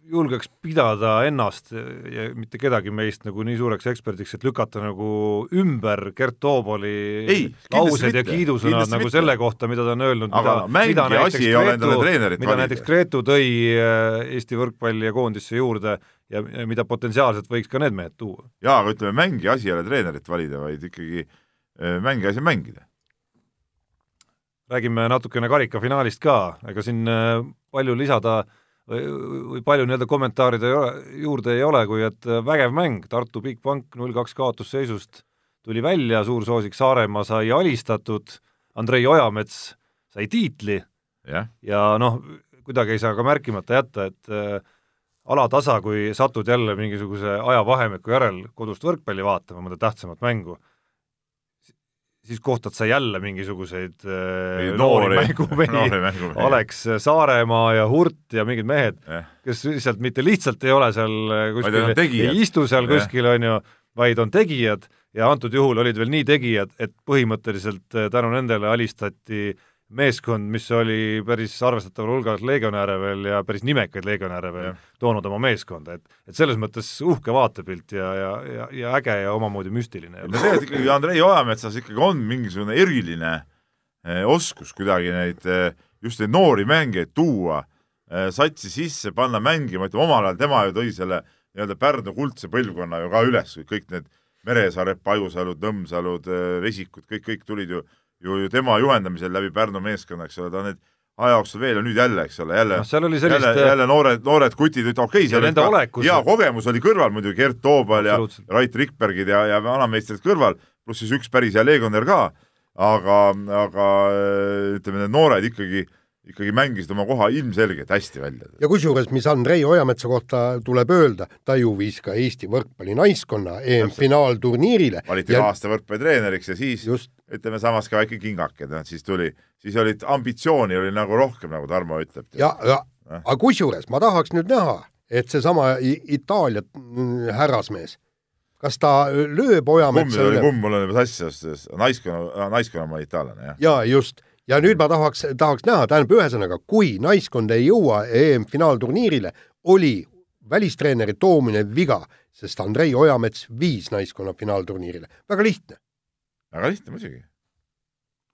julgeks pidada ennast ja mitte kedagi meist nagu nii suureks eksperdiks, et lükata nagu ümber Gert Toobali laused ja kiidusõnad nagu mitte. selle kohta, mida ta on öelnud, mida, mida näiteks Gretu, mida näiteks Gretu tõi äh, Eesti võrkpalli ja koondisse juurde ja, ja mida potentsiaalselt võiks ka need mehed tuua. jaa, aga ütleme, mängija asi ei ole treenerit valida, vaid ikkagi äh, mängija asi on mängida. räägime natukene karikafinaalist ka, ega siin äh, palju lisada äh, või, või palju nii-öelda kommentaaride juurde ei ole, kui et äh, vägev mäng, Tartu Bigbank null kaks kaotusseisust tuli välja, suursoosik Saaremaa sai alistatud, Andrei Ojamets sai tiitli yeah. ja noh, kuidagi ei saa ka märkimata jätta, et äh, alatasa, kui satud jälle mingisuguse ajavahemiku järel kodust võrkpalli vaatama, mõnda tähtsamat mängu, siis kohtad sa jälle mingisuguseid äh, noori mängumehi, Alex Saaremaa ja Hurt ja mingid mehed eh., kes lihtsalt mitte lihtsalt ei ole seal äh, kuskil, ei istu seal kuskil, on ju, vaid on tegijad. Ja antud juhul olid veel nii tegijad, et põhimõtteliselt äh, tänu nendele alistati äh, meeskond, mis oli päris arvestataval hulgal legionäre veel ja päris nimekaid legionäre veel ja. toonud oma meeskonda, et et selles mõttes uhke vaatepilt ja, ja, ja, ja äge ja omamoodi müstiline. no tegelikult ikkagi Andrei Ojametsas ikkagi on mingisugune eriline eh, oskus kuidagi neid eh, just neid noori mängijaid tuua eh, satsi sisse, panna mängima, ütleme omal ajal tema ju tõi selle nii-öelda Pärnu kuldse põlvkonna ju ka üles, kõik need Meresaare, Pajusalud, Nõmsalud, Vesikud, kõik, kõik tulid ju ju, ju tema juhendamisel läbi Pärnu meeskonna, eks ole, ta on neid aja jooksul veel ja nüüd jälle, eks ole, jälle no, sellist... jälle, jälle noored, noored kutid, okei okay,, seal oli ka olekus... hea kogemus oli kõrval muidugi, Gert Toobal ja Rait Rikbergid ja, ja vanameistrid kõrval, pluss siis üks päris hea legionär ka, aga, aga ütleme, need noored ikkagi ikkagi mängisid oma koha ilmselgelt hästi välja. ja kusjuures, mis Andrei Ojametsa kohta tuleb öelda, ta ju viis ka Eesti võrkpallinaiskonna EM-finaalturniirile. valiti ja... aasta võrkpallitreeneriks ja siis Just. ütleme samas ka väike kingake, siis tuli, siis olid, ambitsiooni oli nagu rohkem, nagu Tarmo ütleb. ja, ja eh? aga kusjuures ma tahaks nüüd näha, et seesama Itaalia mm, härrasmees kas ta lööb Ojametsa üle? kumb mul on juba sassi, naiskonna, naiskonna ma itaallane, jah. jaa, just ja nüüd ma tahaks, tahaks näha, tähendab ühesõnaga, kui naiskond ei jõua EM-finaalturniirile, oli välistreeneri toomine viga, sest Andrei Ojamets viis naiskonna finaalturniirile. väga lihtne. väga lihtne muidugi.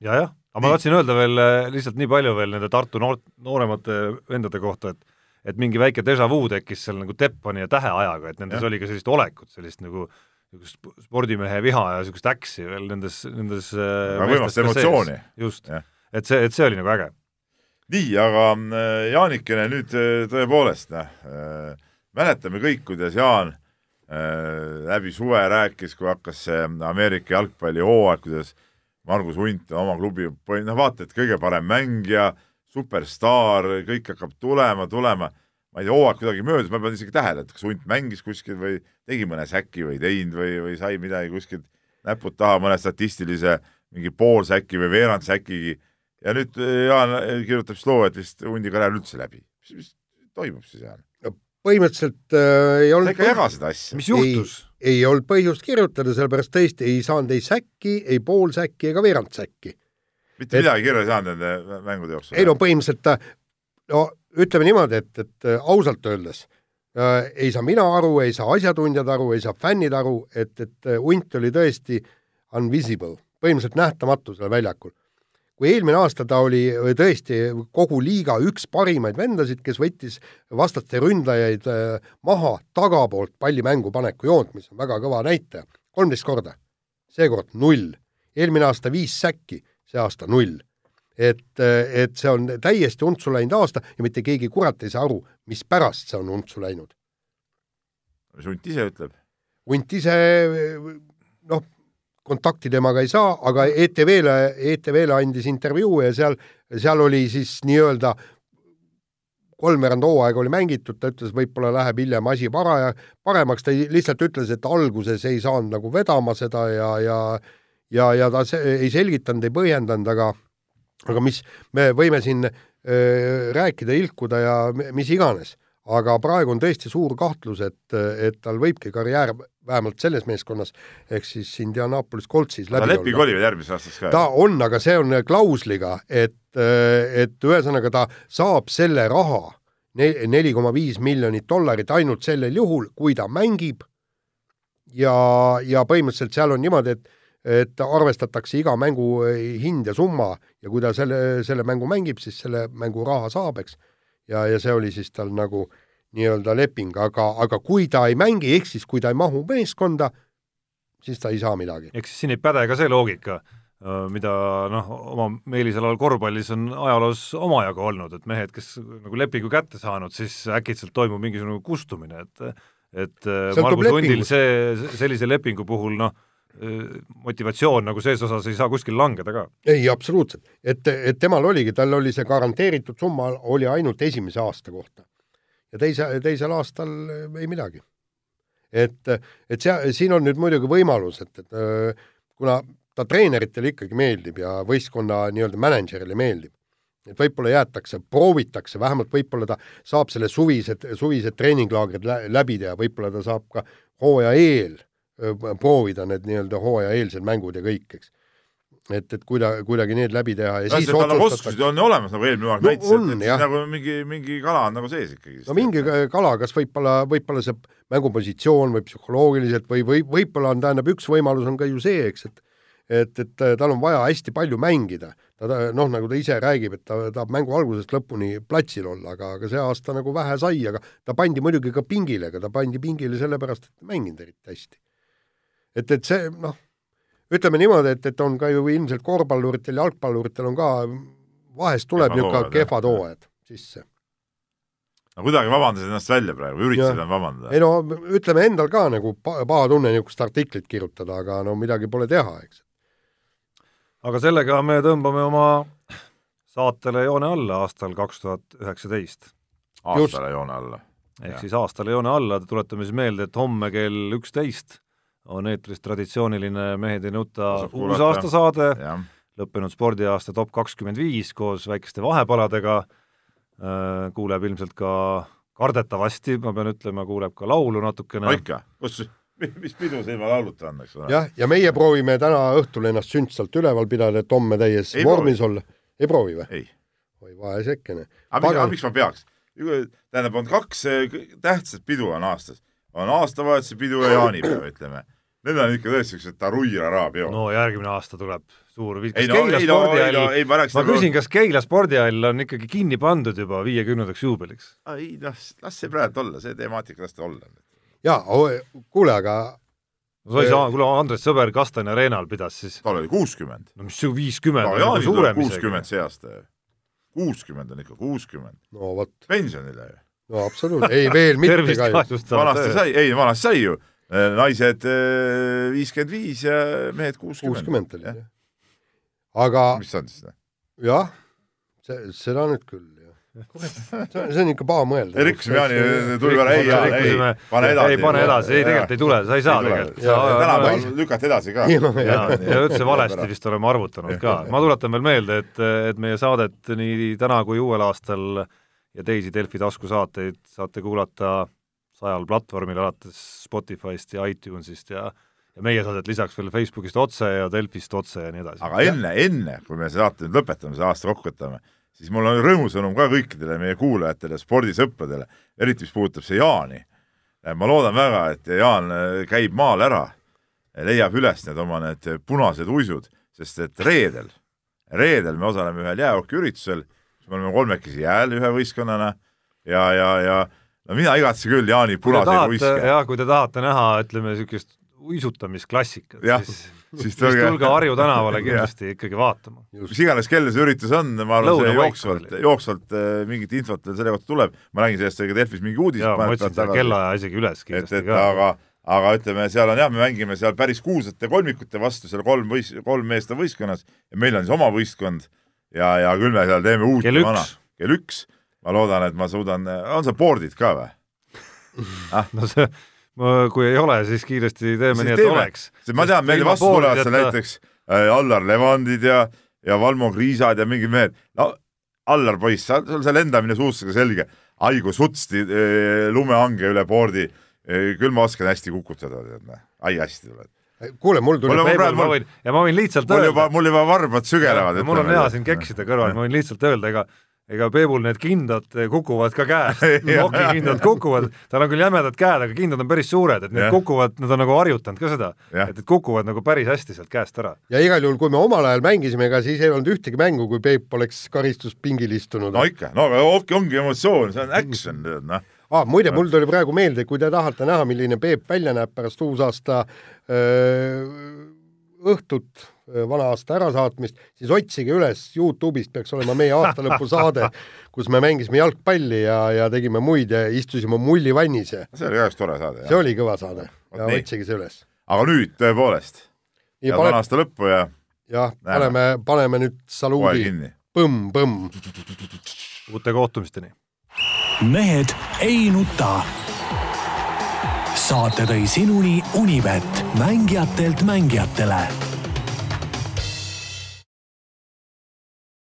ja, jah, aga ma tahtsin öelda veel äh, lihtsalt nii palju veel nende Tartu noor, nooremate vendade kohta, et et mingi väike déjà vu tekkis seal nagu Teppani ja Täheajaga, et nendes ja. oli ka sellist olekut, sellist nagu niisugust spordimehe viha ja niisugust äksi veel nendes, nendes äh, võimast emotsiooni. just et see, et see oli nagu äge. nii, aga äh, Jaanikene nüüd äh, tõepoolest, noh, mäletame kõik, kuidas Jaan läbi suve rääkis, kui hakkas see Ameerika jalgpallihooaeg, kuidas Margus Hunt oma klubi, noh vaata, et kõige parem mängija, superstaar, kõik hakkab tulema, tulema, ma ei tea, hooaeg kuidagi möödus, ma ei pannud isegi tähele, et kas Hunt mängis kuskil või tegi mõne säki või teinud või, või sai midagi kuskilt näpud taha mõne statistilise mingi poolsäki või veerand säkigi ja nüüd äh, Jaan äh, kirjutab siis loo, et vist hundi karjäär üldse läbi. mis, toimub siis, Jaan? põhimõtteliselt äh, ei olnud sa ikka ei jaga seda asja. mis juhtus? ei olnud põhjust kirjutada, sellepärast tõesti ei saanud ei säkki, ei poolsäkki ega veerand säkki. mitte et, midagi kirja ei saanud nende mängude jooksul? ei no põhimõtteliselt, no ütleme niimoodi, et, et ausalt öeldes äh, ei saa mina aru, ei saa asjatundjad aru, ei saa fännid aru, et, et hunt oli tõesti invisible, põhimõtteliselt nähtamatu seal väljakul kui eelmine aasta ta oli tõesti kogu liiga üks parimaid vendasid, kes võttis vastaste ründajaid äh, maha tagapoolt palli mängu paneku joont, mis on väga kõva näitaja, kolmteist korda. seekord null. eelmine aasta viis säkki, see aasta null. et, äh, et see on täiesti untsu läinud aasta ja mitte keegi kurat ei saa aru, mispärast see on untsu läinud. mis hunt ise ütleb? hunt ise noh, kontakti temaga ei saa, aga ETV-le, ETV-le andis intervjuu ja seal, seal oli siis nii-öelda kolmveerand hooaega oli mängitud, ta ütles, võib-olla läheb hiljem asi paraja, paremaks, ta lihtsalt ütles, et alguses ei saanud nagu vedama seda ja, ja ja, ja ta se ei selgitanud, ei põhjendanud, aga aga mis, me võime siin äh, rääkida, ilkuda ja mis iganes, aga praegu on tõesti suur kahtlus, et, et tal võibki karjäär vähemalt selles meeskonnas, ehk siis Indianapolis Coltsis läbi olla. leping oli veel järgmiseks aastaks ka? ta on, aga see on klausliga, et, et ühesõnaga ta saab selle raha, neli koma viis miljonit dollarit ainult sellel juhul, kui ta mängib ja, ja põhimõtteliselt seal on niimoodi, et et arvestatakse iga mängu hind ja summa ja kui ta selle, selle mängu mängib, siis selle mängu raha saab, eks. Ja, ja see oli siis tal nagu nii-öelda leping, aga, aga kui ta ei mängi, ehk siis kui ta ei mahu meeskonda, siis ta ei saa midagi. ehk siis siin ei päde ka see loogika, mida noh, oma meelisalal korvpallis on ajaloos omajagu olnud, et mehed, kes nagu lepingu kätte saanud, siis äkitselt toimub mingisugune kustumine, et et äh, Margus Hundil see, sellise lepingu puhul noh, motivatsioon nagu ses osas ei saa kuskil langeda ka. ei, absoluutselt. et, et temal oligi, tal oli see garanteeritud summa oli ainult esimese aasta kohta ja teise, teisel aastal ei midagi. et, et see, siin on nüüd muidugi võimalus, et, et äh, kuna ta treeneritele ikkagi meeldib ja võistkonna nii-öelda mänedžerile meeldib, et võib-olla jäetakse, proovitakse, vähemalt võib-olla ta saab selle suvised, suvised treeninglaagrid läbi teha, võib-olla ta saab ka hooaja eel äh, proovida need nii-öelda hooaja eelsed mängud ja kõik, eks et, et kuida-, kuidagi need läbi teha ja, siis tal oskused on ju olemas, nagu eelmine aeg no, näitas, et, et nagu mingi, mingi kala on nagu sees ikkagi. no mingi kala, kas võib-olla, võib-olla see mängupositsioon või psühholoogiliselt või, või võib-olla on, tähendab, üks võimalus on ka ju see, eks, et et, et tal on vaja hästi palju mängida. ta, noh, nagu ta ise räägib, et ta tahab mängu algusest lõpuni platsil olla, aga, aga see aasta nagu vähe sai, aga ta pandi muidugi ka pingile, aga ta pandi pingile sellepärast, et ei mänginud eriti hästi. Et, et see, noh ütleme niimoodi, et, et on ka ju ilmselt korvpalluritel, jalgpalluritel on ka, vahest tuleb niisugune kehvad hooajad sisse. no kuidagi vabandasid ennast välja praegu, üritasid end vabandada. ei no ütleme endal ka nagu paha tunne niisugust artiklit kirjutada, aga no midagi pole teha, eks. aga sellega me tõmbame oma saatele joone alla aastal kaks tuhat üheksateist. aastale joone alla. ehk ja. siis aastale joone alla, tuletame siis meelde, et homme kell üksteist on eetris traditsiooniline Mehed ei nuta uusaastasaade, lõppenud spordiaasta top kakskümmend viis koos väikeste vahepaladega, äh, kuuleb ilmselt ka kardetavasti, ma pean ütlema, kuuleb ka laulu natukene. ikka, kus, mis pidu see ilma lauluta ole. jah, ja meie proovime täna õhtul ennast sündsalt üleval pidada, et homme täies ei vormis proovi. olla. ei proovi või? oi, vaesekene. aga miks ma peaks? tähendab, on kaks eh, tähtsat pidu on aastas. on aastavahetuse pidu ja jaanipäev, ütleme Need on ikka tõesti siuksed taruirara peod. no järgmine aasta tuleb suur kas ei, no, Keila ei, spordihall no,, ma, ma nagu- küsin, kas Keila spordihall on ikkagi kinni pandud juba viiekümnendaks juubeliks? ei noh, las see praegu olla, see temaatika las ta olla. jaa, kuule, aga no sa ei saa, kuule Andres Sõber Kastani areenal pidas siis tal oli kuuskümmend. no mis see viiskümmend no, on, suurem isegi. kuuskümmend see aasta ju. kuuskümmend on ikka, kuuskümmend. no vot. pensionile ju. no absoluutselt, ei veel mitte ka ju. vanasti sai, ei vanasti sai ju naised äh, viiskümmend viis ja mehed kuuskümmend. kuuskümmend oli jah. aga mis see on siis? jah, see, seda nüüd küll see on ikka paha mõelda. rikkusime Jaani tuli peale, ei, ei, ei, pane edasi. ei pane edasi, ei tegelikult ei tule, sa ei saa tegelikult. tänapäeval lükati edasi ka. ja, ja üldse valesti vist oleme arvutanud ka. ma tuletan veel meelde, et, et meie saadet nii täna kui uuel aastal ja teisi Delfi taskusaateid saate kuulata sajal platvormil, alates Spotify'st ja iTunes'ist ja ja meie saadet lisaks veel Facebookist otse ja Delfist otse ja nii edasi. aga enne, enne, kui me saate nüüd lõpetame, selle aasta kokku võtame, siis mul on rõõmusõnum ka kõikidele meie kuulajatele, spordisõpradele, eriti mis puudutab see Jaani. ma loodan väga, et Jaan käib maal ära, leiab üles need oma need punased uisud, sest et reedel, reedel me osaleme ühel jäähokiüritusel, me oleme kolmekesi jääl ühe võistkonnana ja, ja, ja no mina igatsen küll Jaani punaseid uiske. jah, kui te tahate näha, ütleme, niisugust uisutamisklassikat, siis siis tulge, tulge Harju tänavale kindlasti ikkagi vaatama. mis iganes kell see üritus on, ma arvan, see jooksvalt, jooksvalt äh, mingit infot veel selle kohta tuleb, ma nägin sellest ka Delfis mingi uudis. ma otsin selle kellaaja isegi üles kindlasti et, et, ka. aga, aga ütleme, seal on jah, me mängime seal päris kuulsate kolmikute vastu, seal kolm võis-, kolm meest on võistkonnas ja meil on siis oma võistkond ja, ja küll me seal teeme uut kell üks. kell üks ma loodan, et ma suudan, on seal board'id ka või ah?? no see, kui ei ole, siis kiiresti teeme siis nii, et oleks. ma tean, meile vastu tulevad seal näiteks äh, Allar Levandid ja, ja Valmo Kriisad ja mingid mehed. no Allar poiss, sul see lendamine suustega selge, ai kui sutsti äh, lumehange üle boordi, küll ma oskan hästi kukutada, tead näe, ai hästi tuled kuule, mul tuli mul, praegu, ma võin, ja ma võin lihtsalt mul öelda. juba, mul juba varbad sügelevad. mul on hea siin keksida kõrval, ma võin lihtsalt öelda, ega ega Peebul need kindad kukuvad ka käest, nokikindad kukuvad, tal on küll jämedad käed, aga kindad on päris suured, et need ja. kukuvad, nad on nagu harjutanud ka seda, et need kukuvad nagu päris hästi sealt käest ära. ja igal juhul, kui me omal ajal mängisime, ega siis ei olnud ühtegi mängu, kui Peep oleks karistuspingil istunud. no ikka, no aga ongi, ongi emotsioon, see on action, tead noh. Ah,. muide, mul tuli praegu meelde, kui te tahate näha, milline Peep välja näeb pärast uusaasta õhtut, vana aasta ärasaatmist, siis otsige üles, Youtube'ist peaks olema meie aastalõpusaade, kus me mängisime jalgpalli ja, ja tegime muid ja istusime mullivannis ja see oli ka üks tore saade. see oli kõva saade ja nii. otsige see üles. aga nüüd tõepoolest, head vana aasta lõppu ja jah, paneme, paneme nüüd saluudi põmm-põmm. uute kohtumisteni mehed ei nuta. saate tõi sinuni Unibet, mängijatelt mängijatele